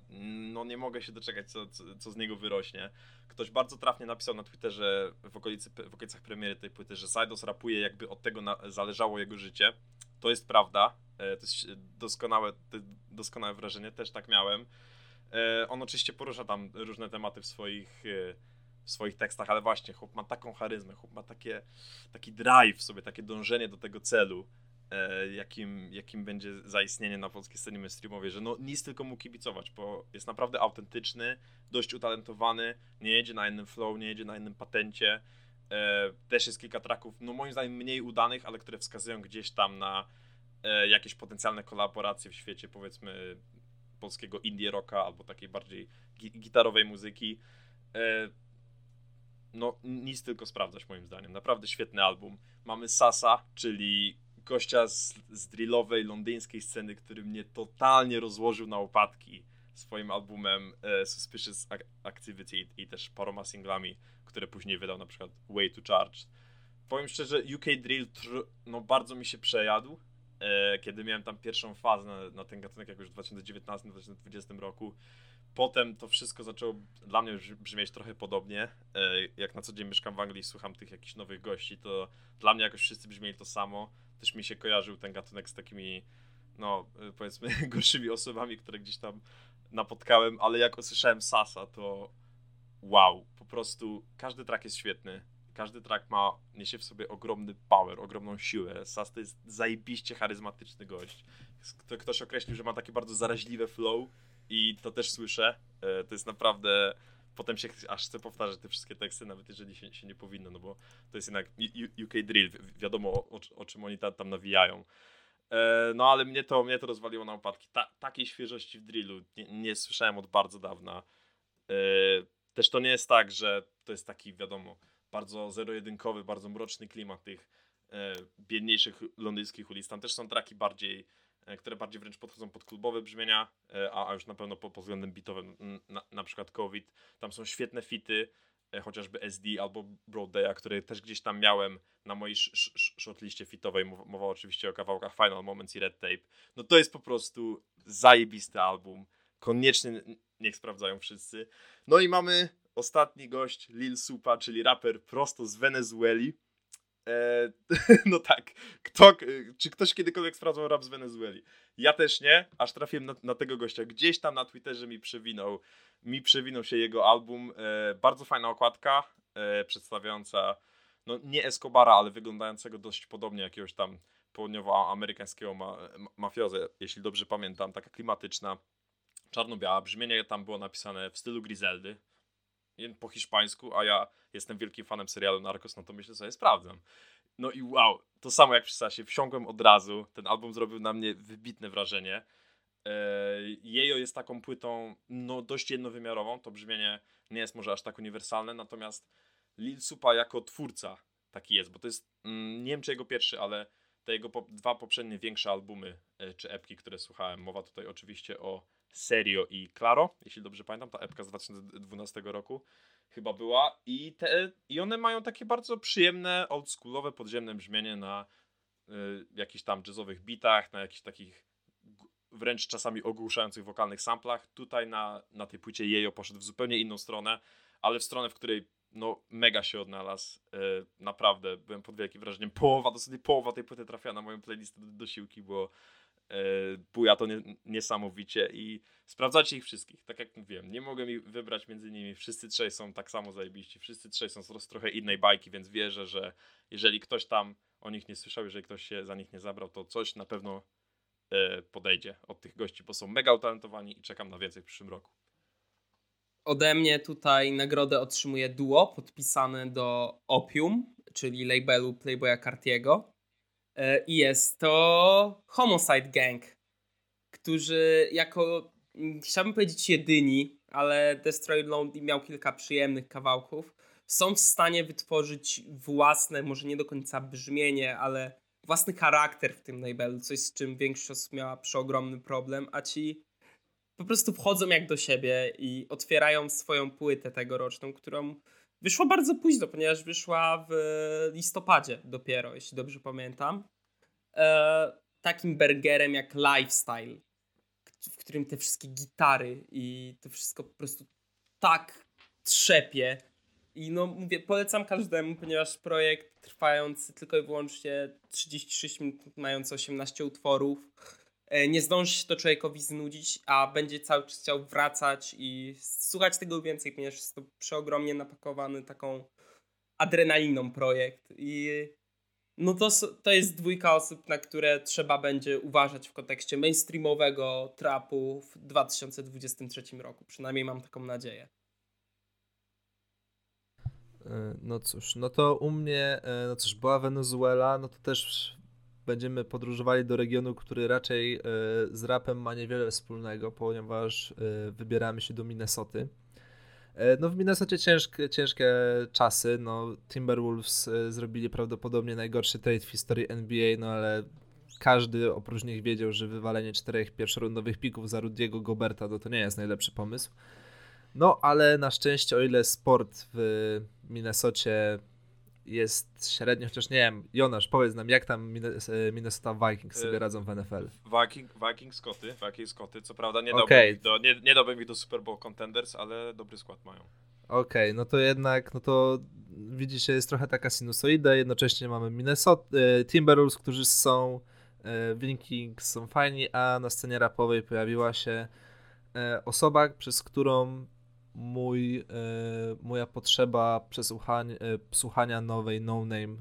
no nie mogę się doczekać, co, co, co, z niego wyrośnie. Ktoś bardzo trafnie napisał na Twitterze w, okolicy, w okolicach premiery tej płyty, że Sidos rapuje jakby od tego na, zależało jego życie. To jest prawda. E, to jest doskonałe, doskonałe wrażenie, też tak miałem. E, on oczywiście porusza tam różne tematy w swoich w swoich tekstach, ale właśnie chłop ma taką charyzmę, chłop ma takie, taki drive w sobie, takie dążenie do tego celu, E, jakim, jakim będzie zaistnienie na polskiej scenie mainstreamowej, że no nic tylko mu kibicować, bo jest naprawdę autentyczny, dość utalentowany, nie jedzie na innym flow, nie jedzie na innym patencie. E, też jest kilka traków, no moim zdaniem mniej udanych, ale które wskazują gdzieś tam na e, jakieś potencjalne kolaboracje w świecie powiedzmy polskiego indie rocka albo takiej bardziej gi gitarowej muzyki. no nic tylko sprawdzać moim zdaniem. Naprawdę świetny album. Mamy Sasa, czyli gościa z, z drillowej, londyńskiej sceny, który mnie totalnie rozłożył na opadki swoim albumem e, Suspicious Activity i też paroma singlami, które później wydał na przykład Way to Charge. Powiem szczerze, UK Drill no, bardzo mi się przejadł, e, kiedy miałem tam pierwszą fazę na, na ten gatunek jakoś w 2019-2020 roku. Potem to wszystko zaczęło dla mnie brzmieć trochę podobnie. E, jak na co dzień mieszkam w Anglii i słucham tych jakichś nowych gości, to dla mnie jakoś wszyscy brzmieli to samo też mi się kojarzył ten gatunek z takimi, no y, powiedzmy, gorszymi osobami, które gdzieś tam napotkałem, ale jak usłyszałem Sasa, to wow, po prostu każdy track jest świetny. Każdy track ma, niesie w sobie ogromny power, ogromną siłę. Sas to jest zajebiście charyzmatyczny gość. Ktoś określił, że ma takie bardzo zaraźliwe flow i to też słyszę. E, to jest naprawdę potem się aż chcę powtarzać te wszystkie teksty, nawet jeżeli się, się nie powinno, no bo to jest jednak UK Drill, wiadomo o, o czym oni tam, tam nawijają. E, no ale mnie to, mnie to rozwaliło na opadki. Ta, takiej świeżości w drillu nie, nie słyszałem od bardzo dawna. E, też to nie jest tak, że to jest taki, wiadomo, bardzo zero-jedynkowy, bardzo mroczny klimat tych e, biedniejszych londyńskich ulic. Tam też są traki bardziej które bardziej wręcz podchodzą pod klubowe brzmienia, e, a, już na pewno pod, pod względem bitowym, na, na przykład COVID. Tam są świetne fity, e, chociażby SD albo Broadaya, które też gdzieś tam miałem na mojej shortliście fitowej. Mowa oczywiście o kawałkach Final Moments i Red Tape. No to jest po prostu zajebisty album. Koniecznie niech sprawdzają wszyscy. No i mamy ostatni gość, Lil Supa, czyli raper prosto z Wenezueli. E, no tak. Kto, czy ktoś kiedykolwiek sprawdzał rap z Wenezueli? Ja też nie, aż trafiłem na, na, tego gościa. Gdzieś tam na Twitterze mi przewinął, mi przewinął się jego album. E, bardzo fajna okładka, e, przedstawiająca no nie Escobara, ale wyglądającego dość podobnie jakiegoś tam południowoamerykańskiego ma, mafiozę, jeśli dobrze pamiętam, taka klimatyczna, czarno-biała. Brzmienie tam było napisane w stylu Griseldy, po hiszpańsku, a ja jestem wielkim fanem serialu Narcos, no to myślę sobie, sprawdzam. No i wow, to samo jak przy Sasie, wsiąkłem od razu, ten album zrobił na mnie wybitne wrażenie. Eee, Jejo jest taką płytą, no dość jednowymiarową, to brzmienie nie jest może aż tak uniwersalne, natomiast Lil Supa jako twórca taki jest, bo to jest, mm, nie wiem czy jego pierwszy, ale te jego po, dwa poprzednie większe albumy e, czy epki, które słuchałem. Mowa tutaj oczywiście o Serio i Claro, jeśli dobrze pamiętam, ta epka z 2012 roku chyba była i, te, i one mają takie bardzo przyjemne, oldschoolowe, podziemne brzmienie na y, jakichś tam jazzowych bitach, na jakichś takich wręcz czasami ogłuszających wokalnych samplach. Tutaj na, na tej płycie Jejo poszedł w zupełnie inną stronę, ale w stronę, w której no mega się odnalazł. E, naprawdę, byłem pod wielkim wrażeniem. Połowa, dosłownie połowa tej płyty trafia na moją playlistę do, do siłki, bo buja to nie, niesamowicie i sprawdzacie ich wszystkich. Tak jak mówiłem, nie mogę mi wybrać między nimi. Wszyscy trzej są tak samo zajebiści. Wszyscy trzej są z trochę innej bajki, więc wierzę, że jeżeli ktoś tam o nich nie słyszał, jeżeli ktoś się za nich nie zabrał, to coś na pewno e, podejdzie od tych gości, bo są mega utalentowani i czekam na więcej w przyszłym roku. Ode mnie tutaj nagrodę otrzymuje duo podpisane do Opium, czyli labelu Playboya Cartiego. E, I jest to Homicide Gang, którzy jako, mm, chciałbym powiedzieć jedyni, ale Destroy Lonely miał kilka przyjemnych kawałków, są w stanie wytworzyć własne, może nie do końca brzmienie, ale własny charakter w tym labelu, coś z czym większość osób miała przeogromny problem, a ci po prostu wchodzą jak do siebie i otwierają swoją płytę tegoroczną, którą wyszła bardzo późno, ponieważ wyszła w listopadzie dopiero, jeśli dobrze pamiętam. E, takim burgerem jak Lifestyle, w którym te wszystkie gitary i to wszystko po prostu tak trzepie. I no mówię, polecam każdemu, ponieważ projekt trwający tylko i wyłącznie 36 minut, mający 18 utworów, nie zdąży się to człowiekowi znudzić, a będzie cały czas chciał wracać i słuchać tego więcej, ponieważ jest to przeogromnie napakowany taką adrenaliną projekt i no to, to jest dwójka osób, na które trzeba będzie uważać w kontekście mainstreamowego trapu w 2023 roku. Przynajmniej mam taką nadzieję. E, no cóż, no to u mnie, e, no cóż, była Wenezuela, no to też będziemy podróżowali do regionu, który raczej e, z rapem ma niewiele wspólnego, ponieważ e, wybieramy się do Minnesoty. E, no w Minnesocie ciężkie, ciężkie czasy, no Timberwolves zrobili prawdopodobnie najgorszy trade w historii NBA, no ale każdy oprócz nich wiedział, że wywalenie czterech pierwszorundowych pików za Rudiego Goberta no to nie jest najlepszy pomysł. No ale na szczęście o ile sport w Minnesocie jest średnio, chociaż nie wiem, Jonasz, powiedz nam, jak tam e, Minnesota Vikings sobie e, radzą w NFL? Viking, Vikings Scotty, Vikings Scotty, co prawda nie okay. do, nie, nie ich do Super Bowl Contenders, ale dobry skład mają. Okej, okay, no to jednak, no to widzicie, jest trochę taka sinusoida, jednocześnie mamy Minnesota, e, Timberwolves, którzy są, Vikings są fajni, a na scenie rapowej pojawiła się osoba, przez którą mój, e, moja potrzeba przesłuchania, e, słuchania nowej No Name,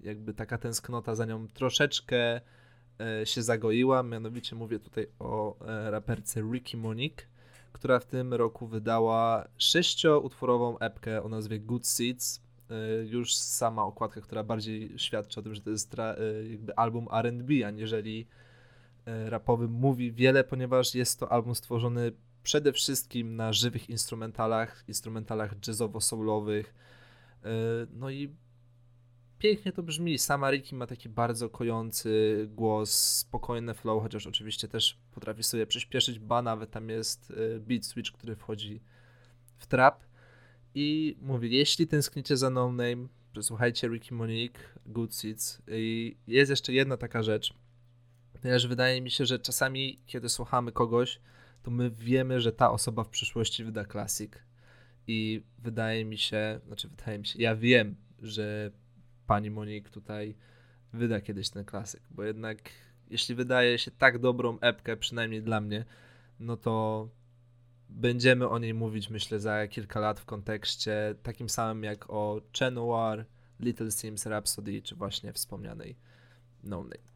jakby taka tęsknota za nią troszeczkę e, się zagoiła. Mianowicie mówię tutaj o raperce Ricky Monique, która w tym roku wydała sześcioutworową epkę o nazwie Good Seeds. Już sama okładka, która bardziej świadczy o tym, że to jest jakby album R&B, aniżeli rapowy, mówi wiele, ponieważ jest to album stworzony przede wszystkim na żywych instrumentalach, instrumentalach jazzowo-soulowych. E, no i pięknie to brzmi. Sama Ricky ma taki bardzo kojący głos, spokojny flow, chociaż oczywiście też potrafi sobie przyspieszyć, ba nawet tam jest e, beat switch, który wchodzi w trap. I mówię, jeśli tęsknicie za No Name, przesłuchajcie Ricky Monique, Good Seeds. I jest jeszcze jedna taka rzecz, ponieważ wydaje mi się, że czasami, kiedy słuchamy kogoś, to my wiemy, że ta osoba w przyszłości wyda klasik. I wydaje mi się, znaczy wydaje mi się, ja wiem, że pani Monik tutaj wyda kiedyś ten klasyk, bo jednak jeśli wydaje się tak dobrą epkę, przynajmniej dla mnie, no to będziemy o niej mówić, myślę, za kilka lat w kontekście takim samym jak o Chenoir, Little Sims Rhapsody, czy właśnie wspomnianej No Name.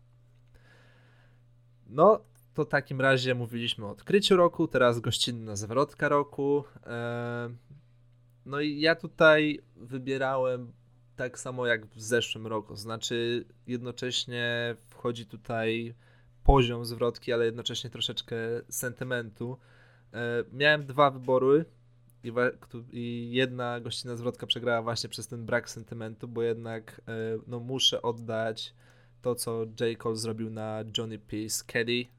No, to w takim razie mówiliśmy o odkryciu roku, teraz gościnna zwrotka roku. No i ja tutaj wybierałem tak samo jak w zeszłym roku, znaczy jednocześnie wchodzi tutaj poziom zwrotki, ale jednocześnie troszeczkę sentymentu. Miałem dwa wybory i jedna gościna zwrotka przegrała właśnie przez ten brak sentymentu, bo jednak e, no, muszę oddać to, co J. Cole zrobił na Johnny P. Kelly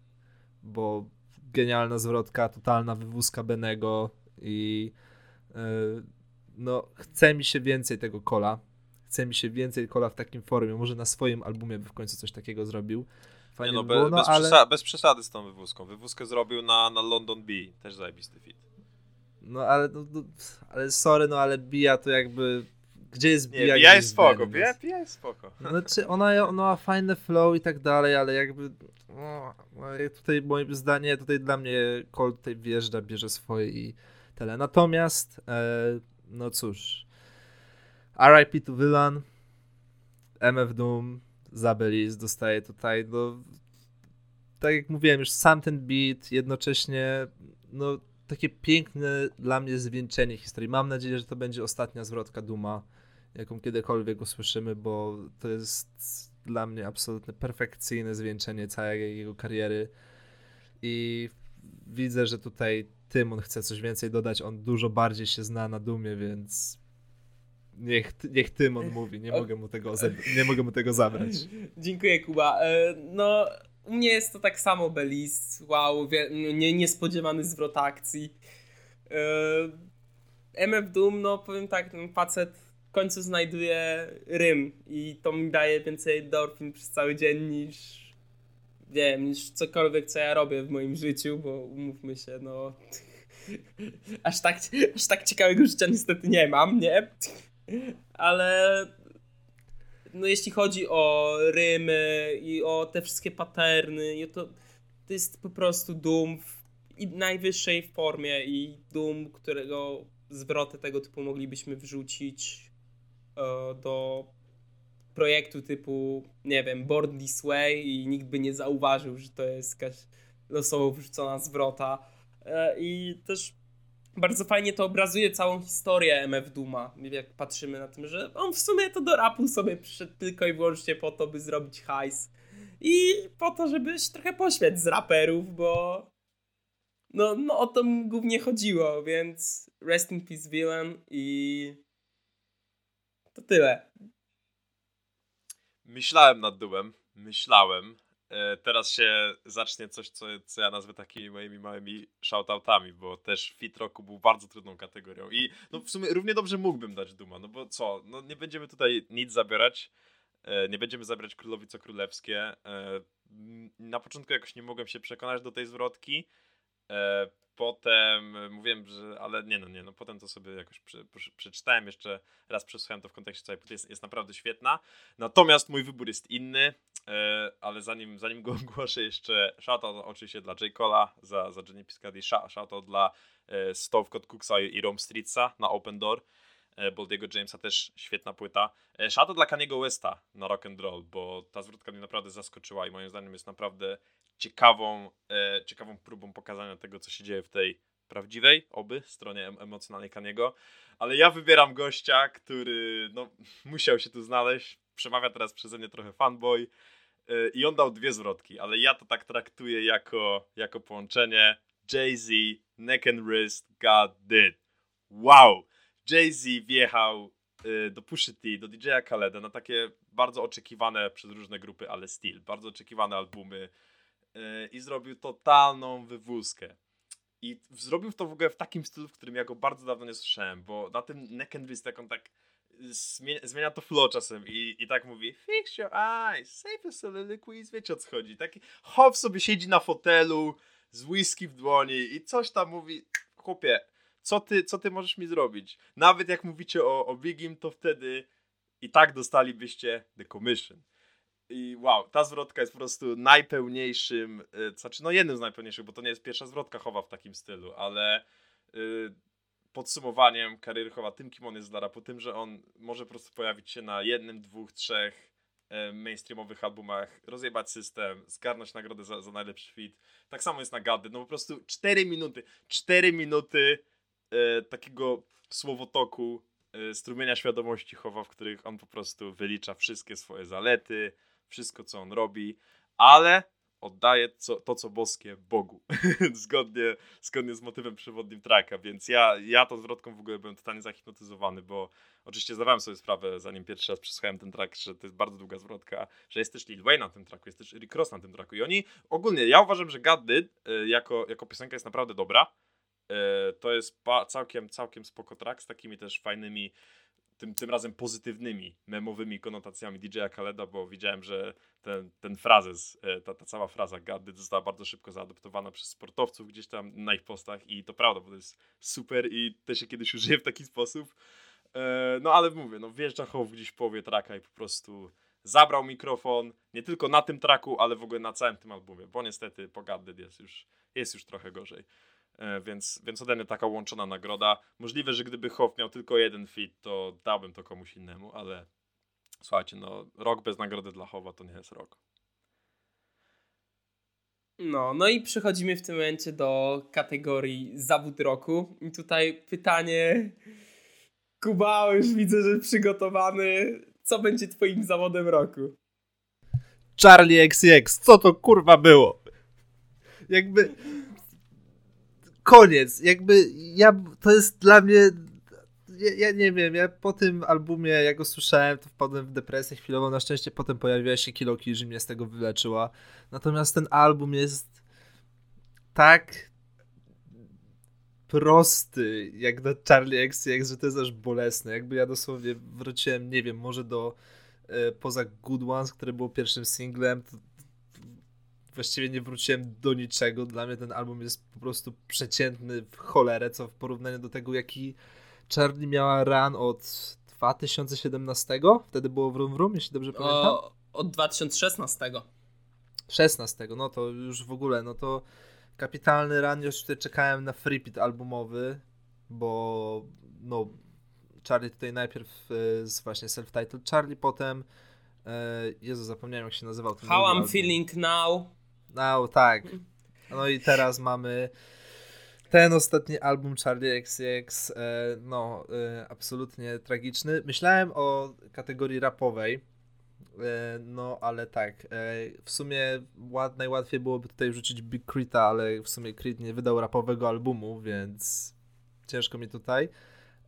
bo genialna zwrotka, totalna wywózka Benego i yy, no chce mi się więcej tego kola. Chce mi się więcej kola w takim formie. Może na swoim albumie by w końcu coś takiego zrobił. Fajnie no, by było, no, bez, ale... przesady, bez przesady z tą wywózką. Wywózkę zrobił na, na London B, też zajebisty fit. No ale, no, no, ale sorry, no ale Bia to jakby... Gdzie jest? Bia gdzie jest spoko, Bia jest spoko. Znaczy, ona, ona ma fajne flow i tak dalej, ale jakby... No, no, tutaj moim zdaniem, tutaj dla mnie Colt tutaj wjeżdża, bierze swoje i tyle. Natomiast, e, no cóż, RIP to Villain, MF Doom, Zabelis dostaje tutaj, no, tak jak mówiłem, już sam ten beat, jednocześnie, no, takie piękne dla mnie zwieńczenie historii. Mam nadzieję, że to będzie ostatnia zwrotka Duma, jaką kiedykolwiek usłyszymy, bo to jest dla mnie absolutnie perfekcyjne zwieńczenie całej jego kariery i widzę, że tutaj Tymon chce coś więcej dodać, on dużo bardziej się zna na Dumie, więc niech, niech Tymon mówi, nie mogę mu tego, nie mogę mu tego zabrać. Dziękuję, Kuba. E, No, u mnie jest to tak samo Belis. Wow, nie, niespodziewany zwrot akcji. E, MF Doom, no powiem tak, ten facet w końcu znajduje rym i to mi daje więcej endorfin przez cały dzień niż wiem, niż cokolwiek, co ja robię w moim życiu, bo umówmy się, no aż tak, aż tak ciekawego życia niestety nie mam, nie? Ale no jeśli chodzi o rymy i o te wszystkie paterny, to, to jest po prostu Doom w najwyższej formie i Doom, którego zwroty tego typu moglibyśmy wrzucić do projektu typu, nie wiem, Born This Way i nikt by nie zauważył, że to jest jakaś losowo wrzucona zwrota. E, I też bardzo fajnie to obrazuje całą historię MF Duma, jak patrzymy na tym, że on w sumie to do rapu sobie przyszedł tylko i wyłącznie po to, by zrobić hajs. I po to, żeby trochę pośmiać z raperów, bo no, no o to mu głównie chodziło, więc rest in peace villain i to tyle. Myślałem nad Dumem, myślałem. E, teraz się zacznie coś, co, co ja nazwę takimi moimi małymi shoutoutami, bo też fit roku był bardzo trudną kategorią i no w sumie równie dobrze mógłbym dać Duma, no bo co, no nie będziemy tutaj nic zabierać, e, nie będziemy zabierać królowi co królewskie. E, na początku jakoś nie mogłem się przekonać do tej zwrotki, potem e, mówiłem, że ale nie no, nie no, potem to sobie jakoś prze, prze, przeczytałem, jeszcze raz przesłuchałem to w kontekście całej płyty, jest, jest naprawdę świetna. Natomiast mój wybór jest inny, e, ale zanim, zanim go ogłoszę jeszcze shoutout oczywiście dla J. Cola za, za Jenny Piscadi, Shou- shoutout dla e, Stove Code Cooksa i Rome Streetsa na Open Door, e, Boldiego Jamesa też świetna płyta. E, shoutout dla Kaniego Westa na Rock and Roll, bo ta zwrotka mnie naprawdę zaskoczyła i moim zdaniem jest naprawdę ciekawą, e, ciekawą próbą pokazania tego, co się dzieje w tej prawdziwej, oby, stronie em- emocjonalnej Kaniego. Ale ja wybieram gościa, który no, musiał się tu znaleźć. Przemawia teraz przeze mnie trochę fanboy. e, I on dał dwie zwrotki, ale ja to tak traktuję jako, jako połączenie Jay-Z, Neck and Wrist, God Did. Wow! Jay-Z wjechał e, do Pushy T, do DJ-a Khaleda na takie bardzo oczekiwane przez różne grupy, ale still, bardzo oczekiwane albumy i zrobił totalną wywózkę. I zrobił to w ogóle w takim stylu, w którym ja go bardzo dawno nie słyszałem, bo na tym Neck and Wrist, jak on tak zmienia, zmienia to flow czasem i, i tak mówi fix your eyes, save a soliloquies, wiecie o co chodzi. Taki hop sobie siedzi na fotelu z whisky w dłoni i coś tam mówi, chłopie, co ty, co ty możesz mi zrobić? Nawet jak mówicie o, o Bigim, to wtedy i tak dostalibyście the commission. I wow, ta zwrotka jest po prostu najpełniejszym, y, znaczy no jednym z najpełniejszych, bo to nie jest pierwsza zwrotka chowa w takim stylu, ale y, podsumowaniem kariery chowa tym, kim on jest dla rapu, tym, że on może po prostu pojawić się na jednym, dwóch, trzech e, mainstreamowych albumach, rozjebać system, zgarnąć nagrodę za, za najlepszy fit. Tak samo jest na Gady, no po prostu 4 minuty, 4 minuty e, takiego słowotoku, strumienia świadomości chowa, w których on po prostu wylicza wszystkie swoje zalety, wszystko co on robi, ale oddaje co, to, co boskie Bogu. zgodnie, zgodnie z motywem przewodnim tracka, więc ja, ja tą zwrotką w ogóle byłem totalnie zahipnotyzowany, bo oczywiście zdawałem sobie sprawę, zanim pierwszy raz przesłuchałem ten track, że to jest bardzo długa zwrotka, że jest też Lil Wayne na tym tracku, jest też Rick Ross na tym tracku i oni ogólnie, ja uważam, że God Did y, jako, jako piosenka jest naprawdę dobra. Y, To jest całkiem, całkiem spoko track z takimi też fajnymi tym, tym razem pozytywnymi, memowymi konotacjami DJ-a Khaleda, bo widziałem, że ten, ten frazes, e, ta, ta cała fraza gaddy została bardzo szybko zaadoptowana przez sportowców gdzieś tam na ich postach i to prawda, bo to jest super i też się kiedyś użyje w taki sposób. E, no ale mówię, no wjeżdża Hoff gdzieś w połowie traka i po prostu zabrał mikrofon, nie tylko na tym traku, ale w ogóle na całym tym albumie, bo niestety po Gaddy jest już, jest już trochę gorzej. E, więc, więc ode mnie taka łączona nagroda. Możliwe, że gdyby Hoff miał tylko jeden fit, to dałbym to komuś innemu, ale słuchajcie, no rok bez nagrody dla Howa to nie jest rok. No, no i przechodzimy w tym momencie do kategorii zawód roku. I tutaj pytanie. Kuba, już widzę, że przygotowany. Co będzie twoim zawodem roku? Charlie XX, co to kurwa było? Jakby koniec. Jakby ja, to jest dla mnie. Ja, ja, nie wiem, ja po tym albumie, jak go słyszałem, to wpadłem w depresję chwilowo. Na szczęście potem pojawiła się Kilo że mnie z tego wyleczyła. Natomiast ten album jest tak prosty, jak do Charlie XCX, że to jest aż bolesne. Jakby ja dosłownie wróciłem, nie wiem, może do e, poza Good Ones, które było pierwszym singlem, to właściwie nie wróciłem do niczego. Dla mnie ten album jest po prostu przeciętny w cholerę, co w porównaniu do tego, jaki Charlie miała run od 2017. Wtedy było Vroom Vroom, jeśli dobrze pamiętam. O, od 2016. 16, no to już w ogóle, no to kapitalny run, już tutaj czekałem na freepit albumowy, bo no Charlie tutaj najpierw y, z właśnie self-titled Charlie, potem e, Jezu, zapomniałem jak się nazywał How I'm album. Feeling Now. No, tak. No i teraz mamy ten ostatni album Charlie XCX, e, no, e, absolutnie tragiczny. Myślałem o kategorii rapowej, e, no, ale tak, w sumie ład, najłatwiej byłoby tutaj wrzucić Big Crita, ale w sumie Crit nie wydał rapowego albumu, więc ciężko mi tutaj.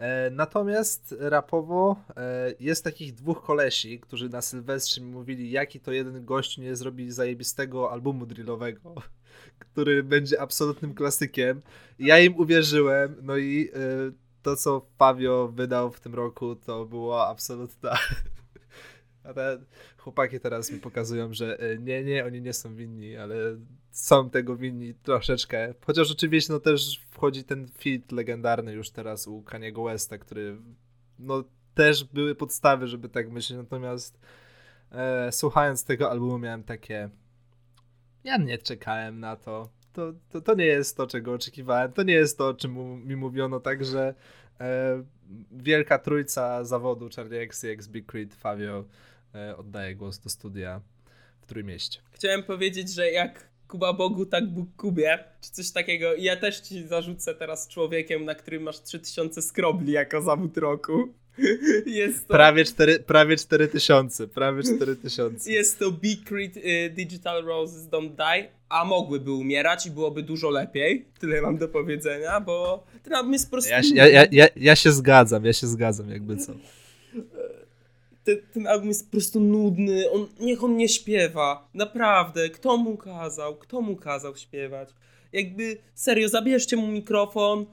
E, natomiast rapowo e, jest takich dwóch kolesi, którzy na Sylwestrze mi mówili, jaki to jeden gość nie zrobi zajebistego albumu drillowego, który będzie absolutnym klasykiem. Ja im uwierzyłem, no i e, to, co Fabio wydał w tym roku, to była absolutna a te chłopaki teraz mi pokazują, że e, nie, nie, oni nie są winni, ale są tego winni troszeczkę. Chociaż oczywiście no też wchodzi ten feat legendarny już teraz u Kaniego Westa, który no też były podstawy, żeby tak myśleć, natomiast e, słuchając tego albumu miałem takie ja nie czekałem na to. To, to. to nie jest to, czego oczekiwałem. To nie jest to, o czym mi mówiono, także e, wielka trójca zawodu Charlie XCX, Big Creed, Fabio oddaję głos do studia w Trójmieście. Chciałem powiedzieć, że jak Kuba Bogu, tak Bóg Kubie, czy coś takiego. I ja też ci zarzucę teraz człowiekiem, na którym masz 3000 skrobli jako zawód roku. Jest to... Prawie, 4, prawie 4000, prawie 4000. Jest to Big Creed y, Digital Roses Don't Die, a mogłyby umierać i byłoby dużo lepiej. Tyle mam do powiedzenia, bo ten album jest. Ja, ja, ja, ja, ja się zgadzam, ja się zgadzam, jakby co ten, ten album jest po prostu nudny, on, niech on nie śpiewa, naprawdę, kto mu kazał, kto mu kazał śpiewać, jakby, serio, zabierzcie mu mikrofon,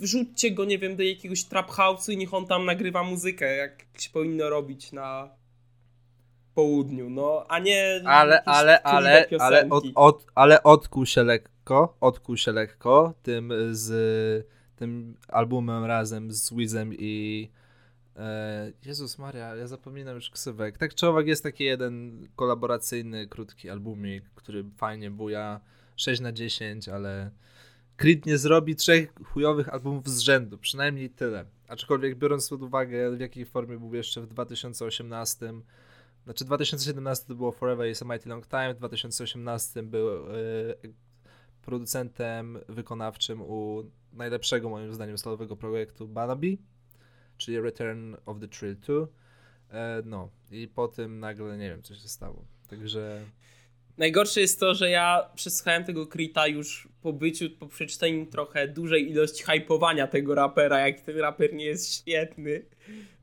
wrzućcie go, nie wiem, do jakiegoś trap house'u i niech on tam nagrywa muzykę, jak się powinno robić na południu, no, a nie ale, ale, ale, ale, od, od, ale odkuł się lekko, odkuł się lekko tym z tym albumem razem z Wizem i Jezus Maria, ja zapominam już ksywek. Tak czy owak jest taki jeden kolaboracyjny, krótki albumik, który fajnie buja 6 na 10, ale Creed nie zrobi trzech chujowych albumów z rzędu, przynajmniej tyle. Aczkolwiek biorąc pod uwagę w jakiej formie był jeszcze w 2018, znaczy 2017 to było Forever is a Mighty Long Time, w 2018 był e, producentem wykonawczym u najlepszego moim zdaniem solowego projektu Banabi czyli Return of the Trill 2. E, no i po tym nagle nie wiem, co się stało. Także. Najgorsze jest to, że ja przesłuchałem tego Krita już po byciu, po przeczytaniu trochę dużej ilości hypowania tego rapera, jak ten raper nie jest świetny,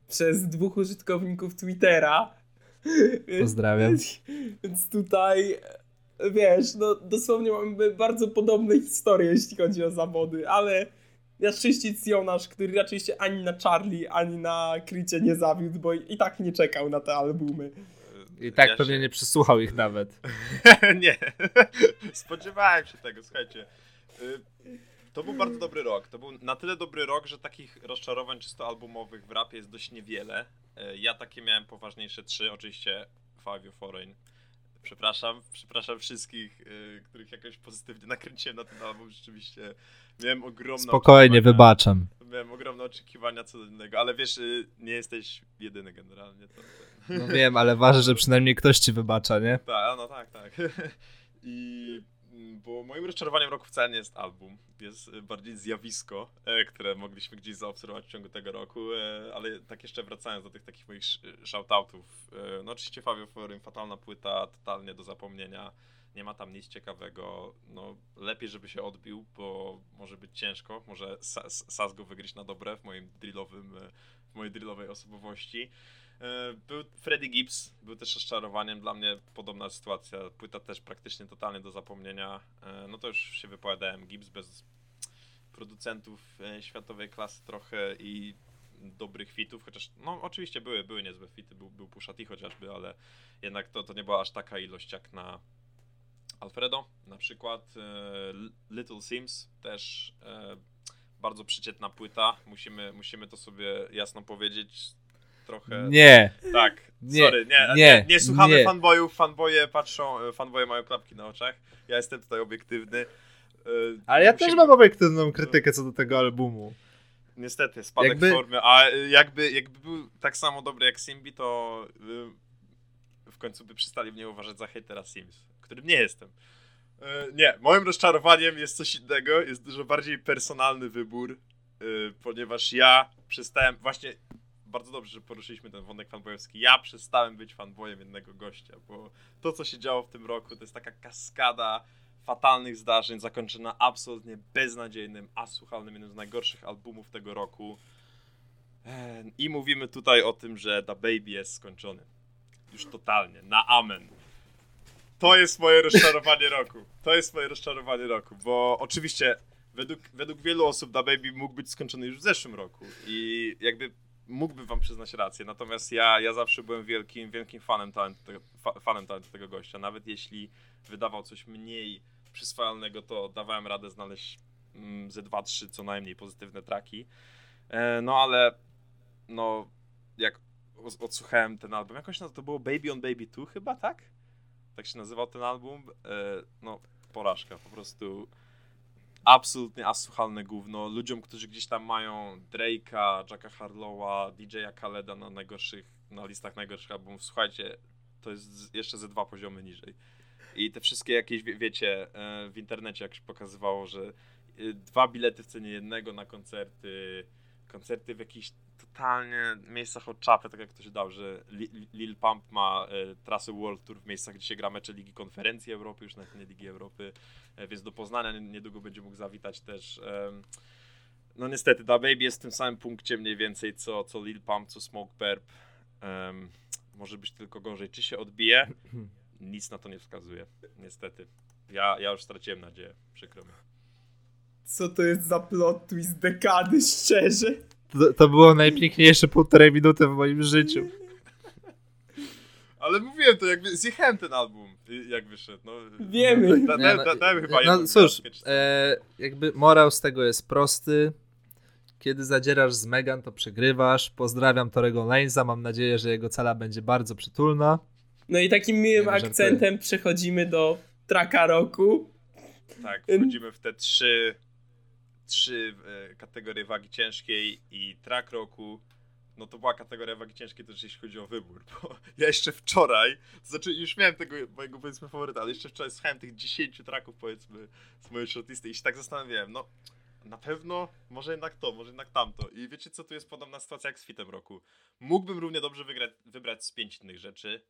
przez dwóch użytkowników Twittera. Pozdrawiam. Więc, więc tutaj, wiesz, no dosłownie mamy bardzo podobne historie, jeśli chodzi o zawody, ale na szczyścić Jonasz, który raczej się ani na Charlie, ani na Krycie nie zawiódł, bo i tak nie czekał na te albumy. I tak Ja pewnie się- nie przysłuchał ich nawet. nie, spodziewałem się tego, słuchajcie. Y, To był bardzo dobry rok. To był na tyle dobry rok, że takich rozczarowań czysto albumowych w rapie jest dość niewiele. Y, Ja takie miałem poważniejsze trzy, oczywiście Five Foreign. Przepraszam, przepraszam wszystkich, y, których jakoś pozytywnie nakręciłem na ten album. Rzeczywiście miałem ogromne Spokojnie, wybaczam. Miałem ogromne oczekiwania co do innego, ale wiesz, y, nie jesteś jedyny generalnie. To, No wiem, ale ważne, że przynajmniej ktoś ci wybacza, nie? tak, no tak, tak. I mm, bo moim rozczarowaniem roku wcale nie jest album, jest y, bardziej zjawisko, e, które mogliśmy gdzieś zaobserwować w ciągu tego roku, e, ale tak jeszcze wracając do tych takich moich sh- shoutoutów, e, no oczywiście Fabio Forum, fatalna płyta, totalnie do zapomnienia, nie ma tam nic ciekawego, no lepiej, żeby się odbił, bo może być ciężko, może Sa- Sas go wygryźć na dobre w moim drillowym, e, w mojej drillowej osobowości. E, Był Freddie Gibbs, był też rozczarowaniem. Dla mnie, podobna sytuacja, płyta też praktycznie totalnie do zapomnienia, E, no to już się wypowiadałem, Gibbs bez producentów światowej klasy trochę i dobrych fitów, chociaż no oczywiście były, były niezłe fity, był, był Pusha T chociażby, ale jednak to, to nie była aż taka ilość jak na Alfredo na przykład, e, Little Sims też e, bardzo przeciętna płyta, musimy, musimy to sobie jasno powiedzieć, trochę... Nie, Tak, Nie, sorry, nie, nie, nie, nie, słuchamy nie. fanboyów, fanboje patrzą, fanboje mają klapki na oczach, ja jestem tutaj obiektywny. Ale ja musimy- też mam obiektywną krytykę co do tego albumu. Niestety, spadek Jakby- formy, a jakby, jakby był tak samo dobry jak Simbi, to y, w końcu by przestali mnie uważać za hejtera Sims, którym nie jestem. Y, nie, moim rozczarowaniem jest coś innego, jest dużo bardziej personalny wybór, y, ponieważ ja przestałem, właśnie bardzo dobrze, że poruszyliśmy ten wątek fanboyowski, ja przestałem być fanboyem jednego gościa, bo to, co się działo w tym roku, to jest taka kaskada fatalnych zdarzeń, zakończona absolutnie beznadziejnym, asłuchalnym, jednym z najgorszych albumów tego roku. E, I mówimy tutaj o tym, że The Baby jest skończony. Już totalnie, na amen. To jest moje rozczarowanie roku. To jest moje rozczarowanie roku, bo oczywiście według, według wielu osób The Baby mógł być skończony już w zeszłym roku i jakby mógłbym wam przyznać rację, natomiast ja, ja zawsze byłem wielkim, wielkim fanem talentu, tego, fa, fanem talentu tego gościa, nawet jeśli wydawał coś mniej przyswajalnego, to dawałem radę znaleźć mm, ze dwa, trzy co najmniej pozytywne traki. E, no ale no jak odsłuchałem ten album, jakoś no, to było Baby on Baby 2 chyba, tak? Tak się nazywał ten album. E, no porażka, po prostu absolutnie asłuchalne gówno. Ludziom, którzy gdzieś tam mają Drake'a, Jacka Harlowa, DJ-a Khaleda na najgorszych, na listach najgorszych albumów, słuchajcie, to jest jeszcze ze dwa poziomy niżej. I te wszystkie jakieś, wie, wiecie, e, w internecie jak się pokazywało, że e, dwa bilety w cenie jednego na koncerty, koncerty w jakichś totalnie miejscach od czapy, tak jak ktoś dał, że Li- Lil Pump ma e, trasę World Tour w miejscach, gdzie się gra mecze Ligi Konferencji Europy, już nawet nie Ligi Europy, e, więc do Poznania nie- niedługo będzie mógł zawitać też. em, no niestety, Da Baby jest w tym samym punkcie mniej więcej co, co Lil Pump, co Smoke Perp. Może być tylko gorzej. Czy się odbije? Nic na to nie wskazuje, niestety. Ja, ja już straciłem nadzieję, przykro mi. Co to jest za plot twist dekady, szczerze? To, to było najpiękniejsze półtorej minuty w moim życiu. Ale mówiłem to, jakby zjechałem ten album, jak wyszedł. No, Wiemy. Da, da, no, da, dałem chyba no jedną cóż, e, jakby morał z tego jest prosty. Kiedy zadzierasz z Megan, to przegrywasz. Pozdrawiam Torego Laneza. Mam nadzieję, że jego cala będzie bardzo przytulna. No i takim miłym no, żartuję. akcentem przechodzimy do traka roku. Tak, wchodzimy w te trzy, trzy e, kategorie wagi ciężkiej i track roku. No to była kategoria wagi ciężkiej też jeśli chodzi o wybór, bo ja jeszcze wczoraj, to znaczy już miałem tego mojego powiedzmy faworyta, ale jeszcze wczoraj słuchałem tych 10 tracków powiedzmy z mojej shortlisty i się tak zastanawiałem, no na pewno może jednak to, może jednak tamto. I wiecie co, tu jest podobna sytuacja jak z fitem roku. Mógłbym równie dobrze wygrać, wybrać z pięć innych rzeczy,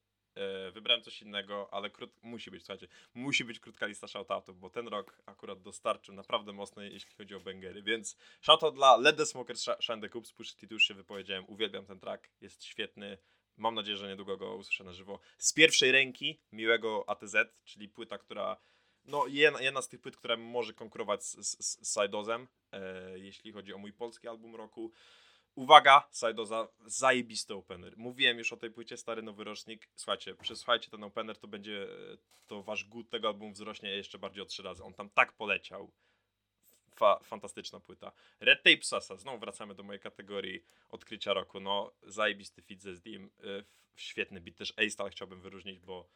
wybrałem coś innego, ale krót, musi być, słuchajcie, musi być krótka lista shoutoutów, bo ten rok akurat dostarczył naprawdę mocno, jeśli chodzi o bangery, więc shoutout dla Let the Smokers Sh- Shine the Coops, Pusha T, tu już się wypowiedziałem, uwielbiam ten track, jest świetny, mam nadzieję, że niedługo go usłyszę na żywo. Z pierwszej ręki, miłego ATZ, czyli płyta, która no jedna, jedna z tych płyt, która może konkurować z, z, z Sidozem, e, jeśli chodzi o mój polski album roku. Uwaga, Sidoza, zajebisty opener. Mówiłem już o tej płycie Stary Nowy Rocznik. Słuchajcie, przesłuchajcie ten opener, to będzie, to wasz gut tego albumu wzrośnie jeszcze bardziej o trzy razy. On tam tak poleciał. Fa fantastyczna płyta. Red Tape Sasa, znowu wracamy do mojej kategorii odkrycia roku. No, zajebisty fit ze Steam, świetny beat. Też A-Star chciałbym wyróżnić, bo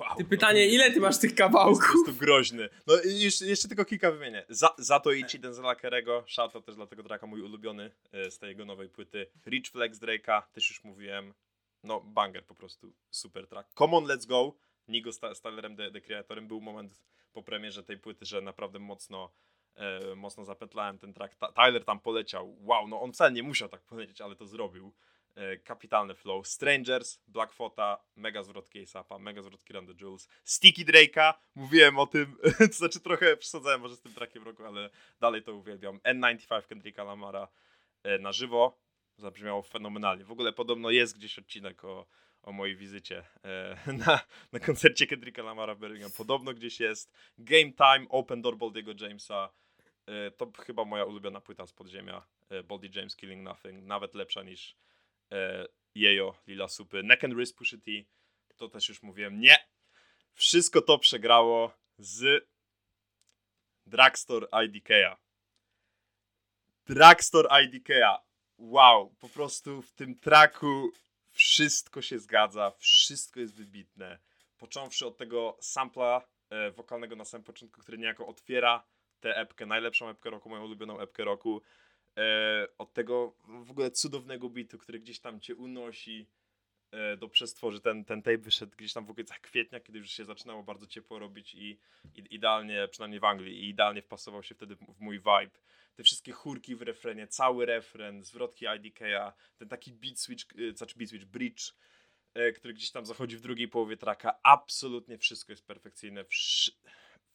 Wow, ty no pytanie, ile ty masz tych kawałków? Jest to groźny. No jeszcze, jeszcze tylko kilka wymienię. Za, za to Ichi Denzela Kerego, shoutout też dla tego tracka, mój ulubiony e, z tej jego nowej płyty. Rich Flex Drake'a, też już mówiłem. No, banger po prostu, super track. Come on, let's go. Nigo z Tylerem The, The Creatorem. Był moment po premierze tej płyty, że naprawdę mocno e, mocno zapętlałem ten track. Ta Tyler tam poleciał. Wow, no on wcale nie musiał tak polecieć, ale to zrobił. E, kapitalny flow. Strangers, Blackfota, mega zwrot Case mega zwrot Kiran the Jules. Sticky Drake'a, mówiłem o tym, to znaczy trochę przesadzałem może z tym trackiem roku, ale dalej to uwielbiam. N95 Kendricka Lamara e, na żywo, zabrzmiało fenomenalnie. W ogóle podobno jest gdzieś odcinek o, o mojej wizycie e, na, na koncercie Kendricka Lamara w Birmingham. Podobno gdzieś jest. Game Time, Open Door Baldiego Jamesa. to chyba moja ulubiona płyta z podziemia. Baldy James Killing Nothing. Nawet lepsza niż Jejo, Lila Supy, Neck and Wrist Pushy T, to też już mówiłem, nie! Wszystko to przegrało z Dragstore IDK'a. Dragstore IDK'a. Wow, po prostu w tym traku wszystko się zgadza, wszystko jest wybitne. Począwszy od tego sampla e, wokalnego na samym początku, który niejako otwiera tę epkę, najlepszą epkę roku, moją ulubioną epkę roku e, od tego w ogóle cudownego bitu, który gdzieś tam cię unosi e, do przestworzy. Ten, ten tape wyszedł gdzieś tam w okolicach kwietnia, kiedy już się zaczynało bardzo ciepło robić i, i idealnie, przynajmniej w Anglii, i idealnie wpasował się wtedy w mój vibe. Te wszystkie chórki w refrenie, cały refren, zwrotki IDK'a, ten taki beat switch, e, znaczy beat switch, bridge, e, który gdzieś tam zachodzi w drugiej połowie tracka. Absolutnie wszystko jest perfekcyjne. Wszy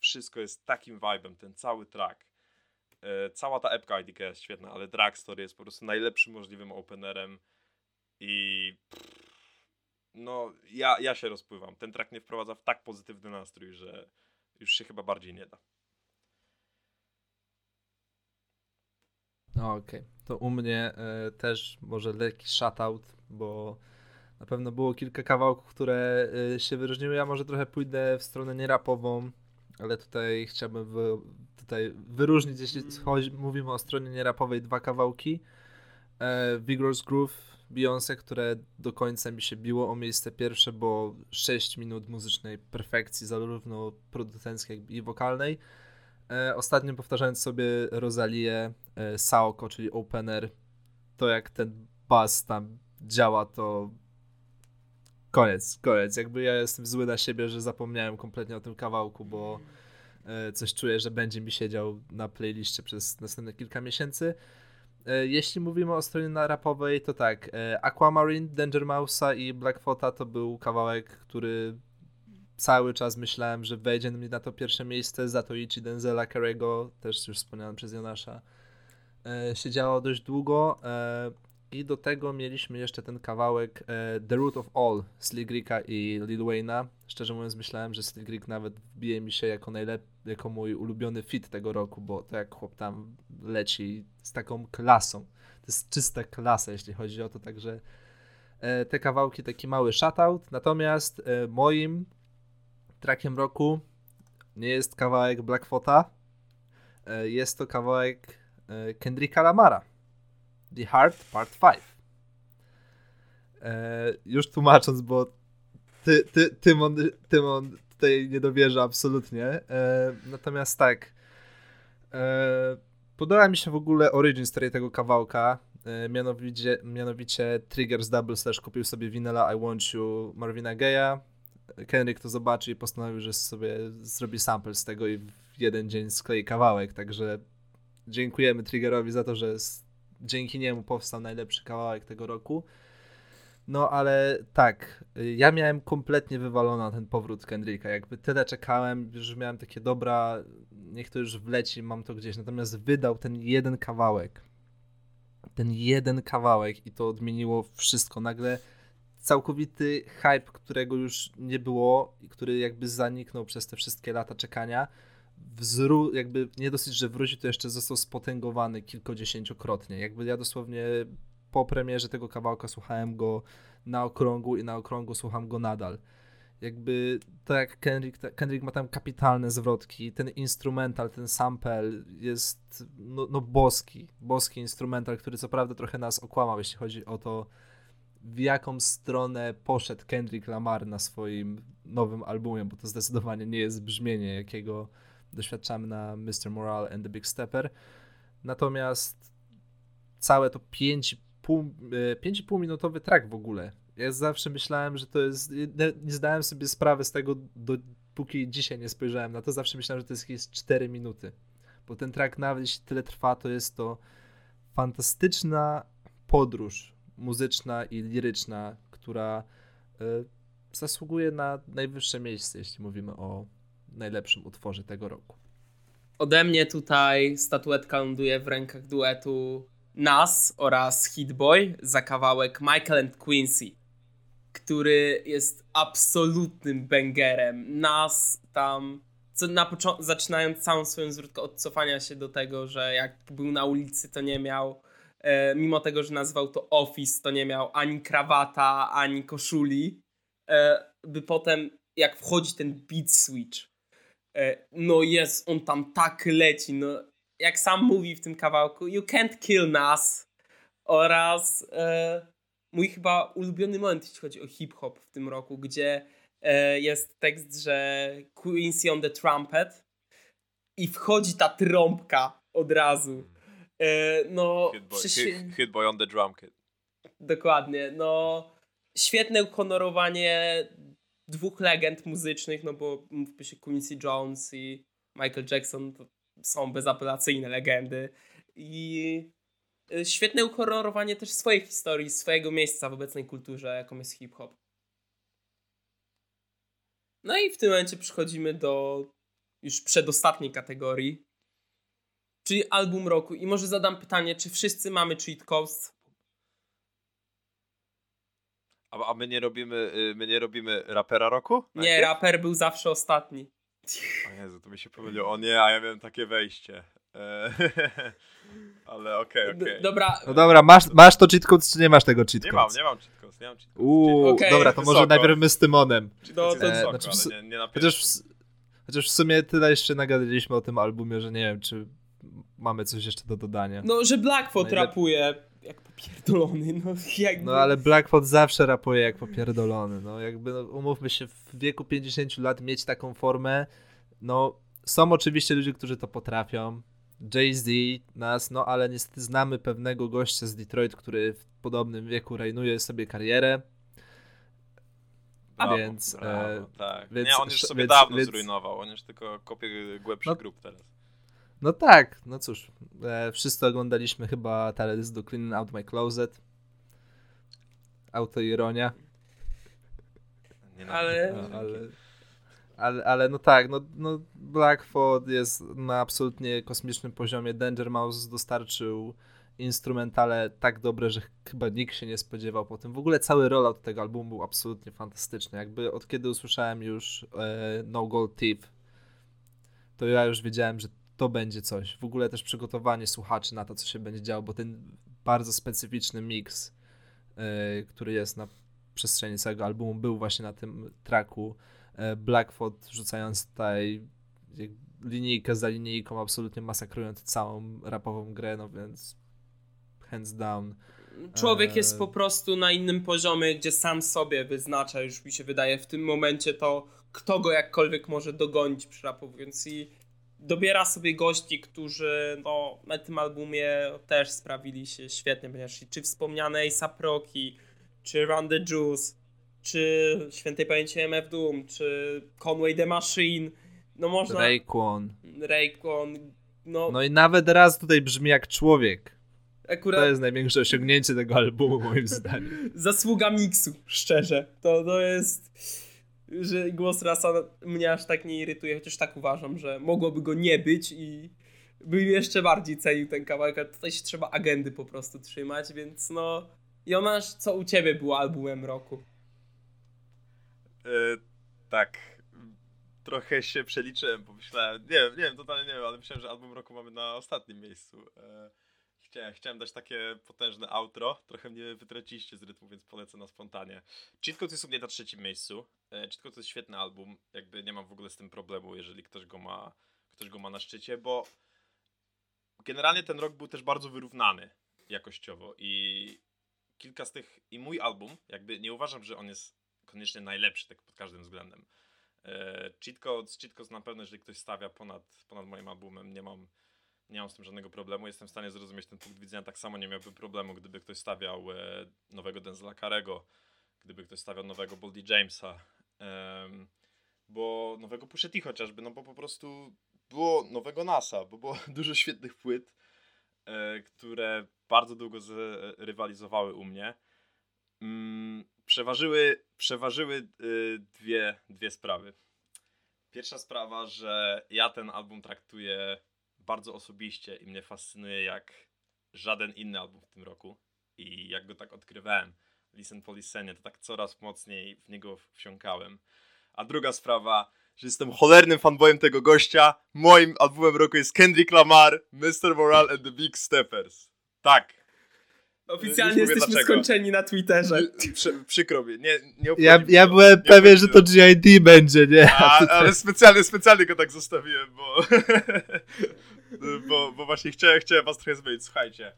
wszystko jest takim vibem, ten cały track. E, cała ta epka IDK jest świetna, ale Dragstore jest po prostu najlepszym możliwym openerem i no ja, ja się rozpływam. Ten track mnie wprowadza w tak pozytywny nastrój, że już się chyba bardziej nie da. No okej, okay. to u mnie y, też może lekki shutout, bo na pewno było kilka kawałków, które y, się wyróżniły. Ja może trochę pójdę w stronę nierapową, ale tutaj chciałbym tutaj wyróżnić, jeśli mm. chodzi, mówimy o stronie nierapowej, dwa kawałki. E, Vigorous Groove Beyoncé, które do końca mi się biło o miejsce pierwsze, bo 6 minut muzycznej perfekcji, zarówno producenckiej, jak i wokalnej. E, ostatnio powtarzając sobie Rosalię, e, Saoko, czyli opener, to jak ten bass tam działa, to koniec, koniec. Jakby ja jestem zły na siebie, że zapomniałem kompletnie o tym kawałku, bo E, coś czuję, że będzie mi siedział na playliście przez następne kilka miesięcy. E, jeśli mówimy o stronie na rapowej, to tak, e, Aquamarine, Danger Mouse'a i Blackfota to był kawałek, który cały czas myślałem, że wejdzie mi na to pierwsze miejsce, za to Ichi Denzela Carrego, też już wspomniałem przez Jonasza, siedziało dość długo. I do tego mieliśmy jeszcze ten kawałek e, The Root of All Slick Ricka i Lil Wayne'a. Szczerze mówiąc myślałem, że Slick Rick nawet wbije mi się jako, najlep- jako mój ulubiony fit tego roku, bo to jak chłop tam leci z taką klasą. To jest czysta klasa, jeśli chodzi o to, także e, te kawałki taki mały shoutout. Natomiast e, moim trackiem roku nie jest kawałek Blackfota, e, jest to kawałek Kendricka Lamara. The Heart Part 5. E, już tłumacząc, bo ty, ty, Tymon, Tymon tutaj nie dowierza absolutnie. E, natomiast tak. E, podoba mi się w ogóle origin story tego kawałka. Mianowicie, mianowicie Triggers Double Slash kupił sobie winela I Want You Marvina Gaya. Kendrick to zobaczy i postanowił, że sobie zrobi sample z tego i w jeden dzień sklei kawałek. Także dziękujemy Triggerowi za to, że dzięki niemu powstał najlepszy kawałek tego roku. No ale tak, ja miałem kompletnie wywalony ten powrót Kendricka. Jakby tyle czekałem, że miałem takie dobra, niech to już wleci, mam to gdzieś. Natomiast wydał ten jeden kawałek. Ten jeden kawałek i to odmieniło wszystko. Nagle całkowity hype, którego już nie było i który jakby zaniknął przez te wszystkie lata czekania, wzró- jakby nie dosyć, że wrócił, to jeszcze został spotęgowany kilkudziesięciokrotnie. Jakby ja dosłownie po premierze tego kawałka słuchałem go na okrągło i na okrągło słucham go nadal. Jakby to jak Kendrick, Kendrick ma tam kapitalne zwrotki, ten instrumental, ten sample jest no, no boski, boski instrumental, który co prawda trochę nas okłamał, jeśli chodzi o to, w jaką stronę poszedł Kendrick Lamar na swoim nowym albumie, bo to zdecydowanie nie jest brzmienie, jakiego doświadczamy na Mr. Moral and the Big Stepper. Natomiast całe to 5,5 e, minutowy track w ogóle. Ja zawsze myślałem, że to jest. Nie zdałem sobie sprawy z tego, dopóki dzisiaj nie spojrzałem na to. Zawsze myślałem, że to jest jakieś 4 minuty. Bo ten track, nawet jeśli tyle trwa, to jest to fantastyczna podróż muzyczna i liryczna, która y, zasługuje na najwyższe miejsce, jeśli mówimy o najlepszym utworze tego roku. Ode mnie tutaj statuetka ląduje w rękach duetu Nas oraz Hitboy za kawałek Michael and Quincy, który jest absolutnym bangerem. Nas tam, co na początku, zaczynając całą swoją zwrotkę od cofania się do tego, że jak był na ulicy, to nie miał, e, mimo tego, że nazywał to Office, to nie miał ani krawata, ani koszuli, e, by potem, jak wchodzi ten beat switch, no jest, on tam tak leci, no jak sam mówi w tym kawałku, you can't kill Nas oraz e, mój chyba ulubiony moment, jeśli chodzi o hip-hop w tym roku, gdzie e, jest tekst, że Quincy on the trumpet i wchodzi ta trąbka od razu. E, no, hit boy, hit, hit boy on the drum kit. Dokładnie, no świetne uhonorowanie dwóch legend muzycznych, no bo mówmy się Quincy Jones i Michael Jackson to są bezapelacyjne legendy i y, świetne ukolorowanie też swojej historii, swojego miejsca w obecnej kulturze, jaką jest hip-hop. No i w tym momencie przechodzimy do już przedostatniej kategorii, czyli album roku. I może zadam pytanie, czy wszyscy mamy cheat codes? A, a my nie robimy, y, my nie robimy rapera roku? Nie, raper był zawsze ostatni. O Jezu, to mi się pomyliło. O nie, a ja miałem takie wejście. E, ale okej, okay, okej. Okay. Dobra. No dobra, masz, masz to cheat code, czy nie masz tego cheat code? Nie mam, nie mam cheat code, nie mam cheat code. Uuu, okay. dobra, to może najpierw my z Tymonem. No, to e, znaczy, w, nie, nie chociaż, w, chociaż w sumie tyle jeszcze nagadaliśmy o tym albumie, że nie wiem, czy mamy coś jeszcze do dodania. No, że Blackfoot Najlep... rapuje jak popierdolony, no jakby... No ale Blackfoot zawsze rapuje jak popierdolony, no jakby, no, umówmy się, w wieku 50 lat mieć taką formę, no są oczywiście ludzie, którzy to potrafią, Jay-Z, nas, no ale niestety znamy pewnego gościa z Detroit, który w podobnym wieku rejnuje sobie karierę, Brawo, więc, brawo, e, tak. Więc, nie, on już sobie więc, dawno więc, zrujnował, on już tylko kopie głębszy no, grup teraz. No tak, no cóż, e, wszyscy oglądaliśmy chyba teledysk do Clean Out My Closet. Autoironia. Nie ale... No, ale... Ale, ale no tak, no, no Blackford jest na absolutnie kosmicznym poziomie. Danger Mouse dostarczył instrumentale tak dobre, że chyba nikt się nie spodziewał po tym. W ogóle cały rollout tego albumu był absolutnie fantastyczny. Jakby od kiedy usłyszałem już e, No Gold Thief, to ja już wiedziałem, że to będzie coś. W ogóle też przygotowanie słuchaczy na to, co się będzie działo, bo ten bardzo specyficzny miks, yy, który jest na przestrzeni całego albumu, był właśnie na tym tracku. Yy, Blackfoot rzucając tutaj linijkę za linijką, absolutnie masakrując całą rapową grę, no więc hands down. Człowiek jest e, po prostu na innym poziomie, gdzie sam sobie wyznacza, już mi się wydaje, w tym momencie to, kto go jakkolwiek może dogonić przy rapowując i dobiera sobie gości, którzy no, na tym albumie też sprawili się świetnie, ponieważ czy wspomniane A$AP Rocky, czy Run the Juice, czy świętej pamięci MF Doom, czy Conway the Machine, no można... Rayquan. Rayquan, no... No i nawet raz tutaj brzmi jak człowiek. Akurat... To jest największe osiągnięcie tego albumu moim zdaniem. Zasługa miksu, szczerze. To, to jest że głos rasa mnie aż tak nie irytuje, chociaż tak uważam, że mogłoby go nie być i bym jeszcze bardziej cenił ten kawałek, ale tutaj się trzeba agendy po prostu trzymać, więc no... Jonasz, co u ciebie było albumem roku? tak, trochę się przeliczyłem, pomyślałem, nie wiem, nie wiem, totalnie nie wiem, ale myślałem, że album roku mamy na ostatnim miejscu. E, chciałem, chciałem dać takie potężne outro, trochę mnie wytraciliście z rytmu, więc polecę na spontanie. Cheat Code jest u mnie na trzecim miejscu. E, Cheat to jest świetny album, jakby nie mam w ogóle z tym problemu, jeżeli ktoś go ma, ktoś go ma na szczycie, bo generalnie ten rok był też bardzo wyrównany jakościowo i kilka z tych, i mój album, jakby nie uważam, że on jest koniecznie najlepszy tak pod każdym względem. E, Cheat Codes na pewno, jeżeli ktoś stawia ponad, ponad moim albumem, nie mam, nie mam z tym żadnego problemu. Jestem w stanie zrozumieć ten punkt widzenia. Tak samo nie miałbym problemu, gdyby ktoś stawiał e, nowego Denzela Carego, gdyby ktoś stawiał nowego Boldy Jamesa, e, bo nowego Pusha T chociażby, no bo po prostu było nowego NASA, bo było dużo świetnych płyt, e, które bardzo długo rywalizowały u mnie. Mm, przeważyły, przeważyły y, dwie, dwie sprawy. Pierwsza sprawa, że ja ten album traktuję bardzo osobiście i mnie fascynuje jak żaden inny album w tym roku. I jak go tak odkrywałem, Listen po Listenie, to tak coraz mocniej w niego wsiąkałem. A druga sprawa, że jestem cholernym fanboyem tego gościa. Moim albumem roku jest Kendrick Lamar, Mr. Moral and the Big Steppers. Tak, Oficjalnie jesteśmy dlaczego. skończeni na Twitterze. Przy, przykro mi, nie, nie Ja, ja byłem nie pewien, że to GID będzie, nie? A, ale specjalnie, specjalnie go tak zostawiłem, bo, bo, bo właśnie chciałem, chciałem was trochę zmienić. Słuchajcie,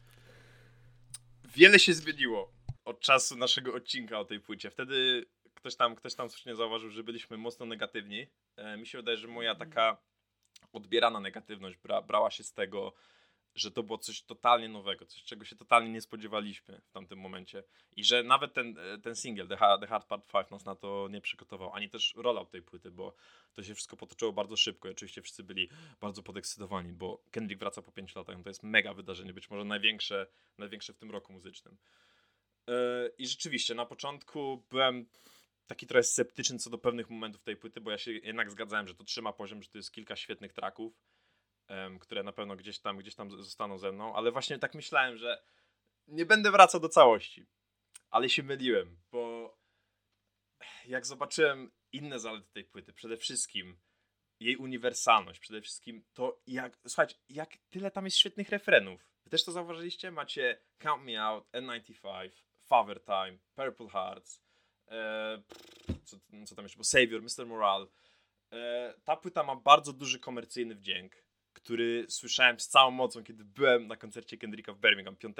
wiele się zmieniło od czasu naszego odcinka o tej płycie. Wtedy ktoś tam, ktoś tam słusznie zauważył, że byliśmy mocno negatywni. E, mi się wydaje, że moja taka odbierana negatywność bra, brała się z tego, że to było coś totalnie nowego, coś czego się totalnie nie spodziewaliśmy w tamtym momencie i że nawet ten, e, ten single, The Hard, The Hard Part 5 nas na to nie przygotował, ani też rollout tej płyty, bo to się wszystko potoczyło bardzo szybko i oczywiście wszyscy byli bardzo podekscytowani, bo Kendrick wraca po 5 latach, no to jest mega wydarzenie, być może największe, największe w tym roku muzycznym. Yy, I rzeczywiście, na początku byłem taki trochę sceptyczny co do pewnych momentów tej płyty, bo ja się jednak zgadzałem, że to trzyma poziom, że to jest kilka świetnych traków, które na pewno gdzieś tam, gdzieś tam zostaną ze mną, ale właśnie tak myślałem, że nie będę wracał do całości. Ale się myliłem, bo jak zobaczyłem inne zalety tej płyty, przede wszystkim jej uniwersalność, przede wszystkim to jak, słuchajcie, jak tyle tam jest świetnych refrenów. Wy też to zauważyliście? Macie Count Me Out, N95, Father Time, Purple Hearts, e, co, co tam jeszcze, bo Savior, Mr. Moral. E, ta płyta ma bardzo duży komercyjny wdzięk który słyszałem z całą mocą, kiedy byłem na koncercie Kendricka w Birmingham 5,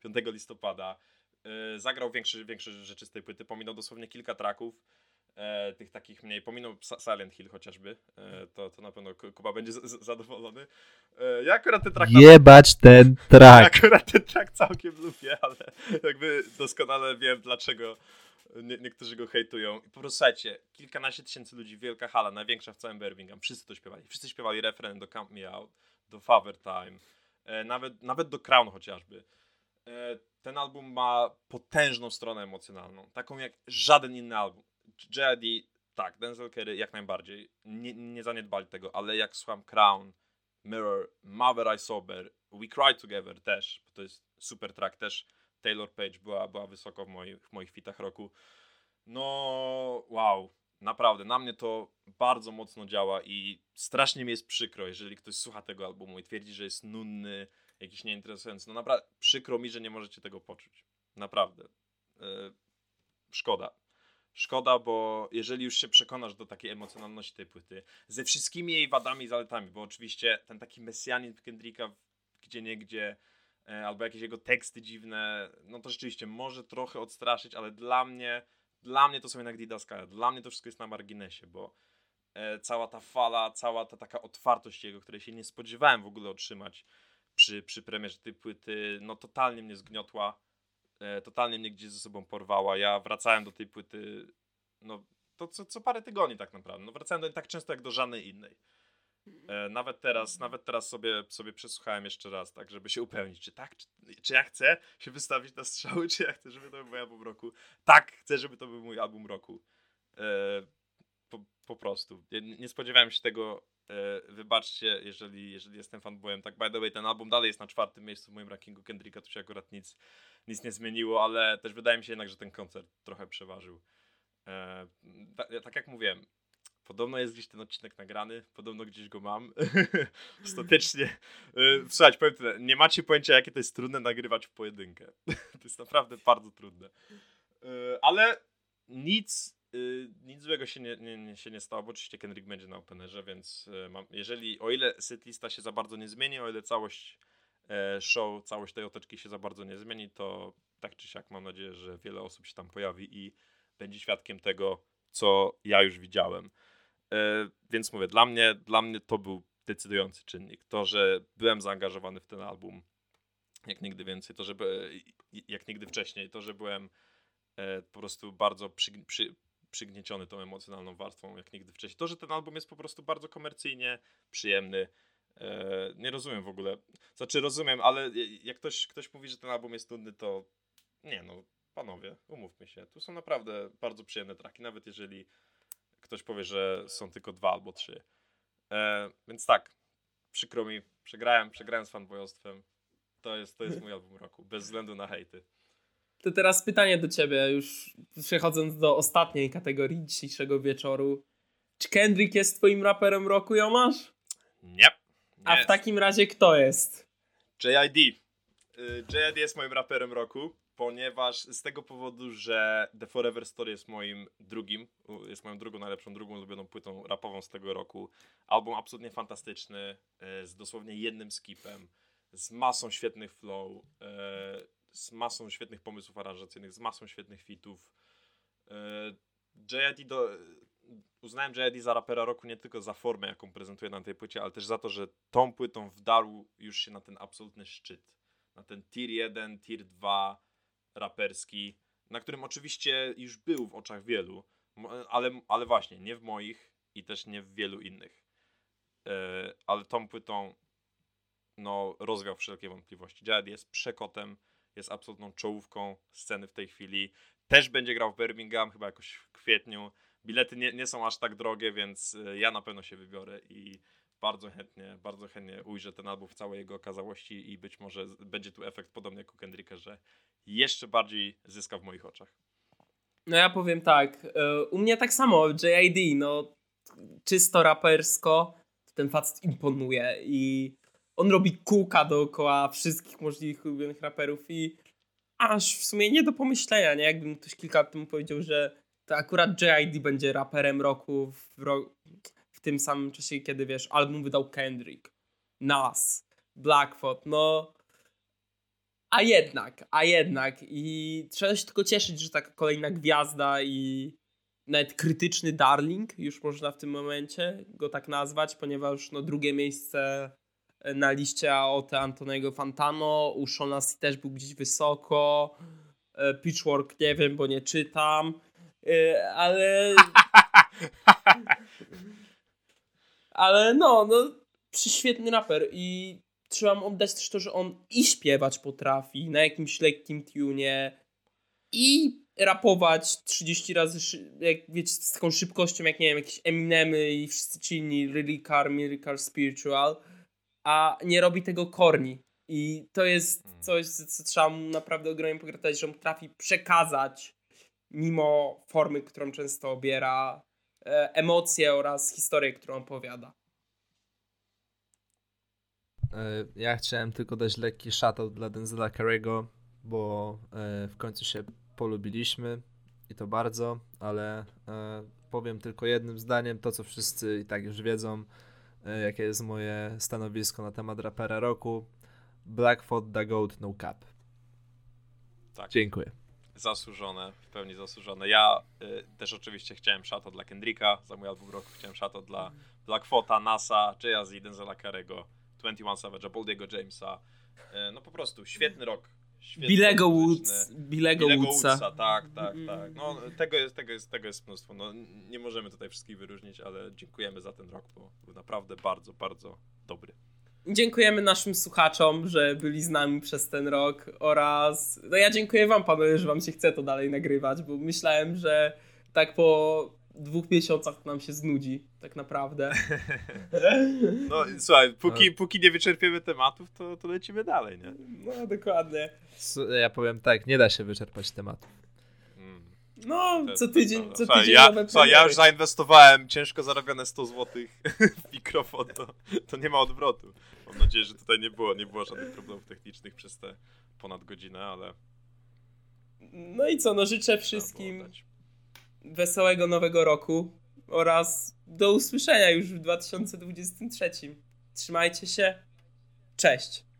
5 listopada. Yy, zagrał większe, większe rzeczy z tej płyty, pominął dosłownie kilka traków, e, tych takich mniej, pominął Silent Hill chociażby, e, to, to na pewno Kuba będzie z, z, zadowolony. E, ja akurat ten track... Jebać ten track! Ja akurat ten track całkiem lubię, ale jakby doskonale wiem dlaczego nie, niektórzy go hejtują. I po prostu słuchajcie, kilkanaście tysięcy ludzi, wielka hala, największa w całym Birmingham, wszyscy to śpiewali. Wszyscy śpiewali refren do Count Me Out, do Father Time, e, nawet, nawet do Crown chociażby. E, ten album ma potężną stronę emocjonalną, taką jak żaden inny album. J.I.D. tak, Denzel Curry jak najbardziej, nie, nie zaniedbali tego, ale jak słucham Crown, Mirror, Mother I Sober, We Cry Together też, to jest super track też Taylor Page była, była wysoko w moich, w moich fitach roku. No, wow, naprawdę, na mnie to bardzo mocno działa i strasznie mi jest przykro, jeżeli ktoś słucha tego albumu i twierdzi, że jest nudny, jakiś nieinteresujący. No naprawdę, przykro mi, że nie możecie tego poczuć. Naprawdę. Yy, szkoda. Szkoda, bo jeżeli już się przekonasz do takiej emocjonalności tej płyty, ze wszystkimi jej wadami i zaletami, bo oczywiście ten taki mesjanin Kendricka gdzie nie gdzie E, albo jakieś jego teksty dziwne, no to rzeczywiście może trochę odstraszyć, ale dla mnie, dla mnie to są jednak didaskalia, dla mnie to wszystko jest na marginesie, bo e, cała ta fala, cała ta taka otwartość jego, której się nie spodziewałem w ogóle otrzymać przy, przy premierze tej płyty, no totalnie mnie zgniotła, e, totalnie mnie gdzieś ze sobą porwała. Ja wracałem do tej płyty, no to co, co parę tygodni tak naprawdę, no wracałem do niej tak często jak do żadnej innej. E, nawet teraz, nawet teraz sobie, sobie przesłuchałem jeszcze raz, tak, żeby się upewnić, czy tak, czy, czy ja chcę się wystawić na strzały, czy ja chcę, żeby to był mój album roku. Tak, chcę, żeby to był mój album roku. E, po, po prostu. nie, spodziewałem się tego. E, wybaczcie, jeżeli, jeżeli jestem fanboyem. Tak, by the way, ten album dalej jest na czwartym miejscu w moim rankingu Kendricka, tu się akurat nic, nic nie zmieniło, ale też wydaje mi się jednak, że ten koncert trochę przeważył. Tak jak mówiłem, Podobno jest gdzieś ten odcinek nagrany, podobno gdzieś go mam. Ostatecznie. E, słuchajcie, powiem tyle, nie macie pojęcia, jakie to jest trudne nagrywać w pojedynkę. to jest naprawdę bardzo trudne. E, ale nic, e, nic złego się nie, nie, nie, się nie stało, bo oczywiście Kendrick będzie na openerze, więc mam, jeżeli, o ile setlista się za bardzo nie zmieni, o ile całość show, całość tej oteczki się za bardzo nie zmieni, to tak czy siak mam nadzieję, że wiele osób się tam pojawi i będzie świadkiem tego, co ja już widziałem. E, więc mówię, dla mnie, dla mnie to był decydujący czynnik. To, że byłem zaangażowany w ten album jak nigdy więcej, to, że jak nigdy wcześniej, to, że byłem e, po prostu bardzo przy, przy, przygnieciony tą emocjonalną warstwą jak nigdy wcześniej. To, że ten album jest po prostu bardzo komercyjnie przyjemny. E, nie rozumiem w ogóle. Znaczy rozumiem, ale jak ktoś, ktoś mówi, że ten album jest nudny, to nie no, panowie, umówmy się. Tu są naprawdę bardzo przyjemne traki, nawet jeżeli ktoś powie, że są tylko dwa albo trzy. E, więc tak, przykro mi, przegrałem, przegrałem z fanboyostwem. To jest, to jest mój album roku, bez względu na hejty. To teraz pytanie do ciebie, już przechodząc do ostatniej kategorii dzisiejszego wieczoru. Czy Kendrick jest twoim raperem roku, Jomasz? Nie. nie A w takim razie kto jest? JID. Y, JID jest moim raperem roku ponieważ z tego powodu, że The Forever Story jest moim drugim, jest moją drugą najlepszą, drugą ulubioną płytą rapową z tego roku. Album absolutnie fantastyczny, e, z dosłownie jednym skipem, z masą świetnych flow, e, z masą świetnych pomysłów aranżacyjnych, z masą świetnych fitów. E, JID do, uznałem JID za rapera roku nie tylko za formę, jaką prezentuje na tej płycie, ale też za to, że tą płytą wdarł już się na ten absolutny szczyt. Na ten tier 1, tier 2, raperski, na którym oczywiście już był w oczach wielu, ale, ale właśnie nie w moich i też nie w wielu innych. E, ale tą płytą no, rozwiał wszelkie wątpliwości. Jared jest przekotem, jest absolutną czołówką sceny w tej chwili. Też będzie grał w Birmingham, chyba jakoś w kwietniu. Bilety nie, nie są aż tak drogie, więc e, ja na pewno się wybiorę i bardzo chętnie, bardzo chętnie ujrzę ten album w całej jego okazałości i być może będzie tu efekt podobny jak u Kendricka, że jeszcze bardziej zyska w moich oczach. No ja powiem tak, e, u mnie tak samo, JID, no czysto rapersko, ten facet imponuje i on robi kółka dookoła wszystkich możliwych ulubionych raperów i aż w sumie nie do pomyślenia, nie? Jakbym ktoś kilka lat temu powiedział, że to akurat JID będzie raperem roku w, ro w tym samym czasie, kiedy wiesz, album wydał Kendrick, Nas, Blackfoot, no a jednak, a jednak. I trzeba się tylko cieszyć, że taka kolejna gwiazda i nawet krytyczny darling, już można w tym momencie go tak nazwać, ponieważ no, drugie miejsce e, na liście AOT Antonego Fantano, u Shona też był gdzieś wysoko, e, Pitchwork nie wiem, bo nie czytam, e, ale... ale no, no, świetny raper i trzeba mu oddać też to, że on i śpiewać potrafi na jakimś lekkim tunie i rapować 30 razy, jak wiecie, z taką szybkością, jak nie wiem, jakieś Eminemy i wszyscy ci inni, Lyrical, Miracle Spiritual, a nie robi tego korni. I to jest hmm. coś, co trzeba mu naprawdę ogromnie pogratulować, że on potrafi przekazać, mimo formy, którą często obiera, e, emocje oraz historię, którą opowiada. E, ja chciałem tylko dać lekki shoutout dla Denzela Carey'ego, bo e, w końcu się polubiliśmy i to bardzo, ale e, powiem tylko jednym zdaniem to, co wszyscy i tak już wiedzą, jakie jest moje stanowisko na temat rapera roku. Blackfoot the Goat No Cap. Tak. Dziękuję. Zasłużone, w pełni zasłużone. Ja y, też oczywiście chciałem szato dla Kendricka za mój album roku, chciałem szato dla Blackfoota, NASA, Jay-Z, Denzela Carey'ego 21 Savage, Boldiego Jamesa. E, no po prostu świetny rok. Billego Woods. Billego Woodsa. Woodsa. Tak, tak, mm. tak. No tego jest, tego jest, tego jest mnóstwo. No, nie możemy tutaj wszystkich wyróżnić, ale dziękujemy za ten rok, bo był naprawdę bardzo, bardzo dobry. Dziękujemy naszym słuchaczom, że byli z nami przez ten rok oraz no ja dziękuję wam panowie, że wam się chce to dalej nagrywać, bo myślałem, że tak po dwóch miesiącach nam się znudzi, tak naprawdę. No słuchaj, póki, no. póki nie wyczerpiemy tematów, to, to lecimy dalej, nie? No dokładnie. Ja powiem tak, nie da się wyczerpać tematów. Mm. No, co tydzień, co Słuchaj, tydzień ja, nowe słuchaj, ja już zainwestowałem ciężko zarobione 100 zł w mikrofon, to, to nie ma odwrotu. Mam nadzieję, że tutaj nie było, nie było żadnych problemów technicznych przez te ponad godzinę, ale No i co, no życzę wszystkim. Wesołego nowego roku oraz do usłyszenia już w 2023. Trzymajcie się. Cześć.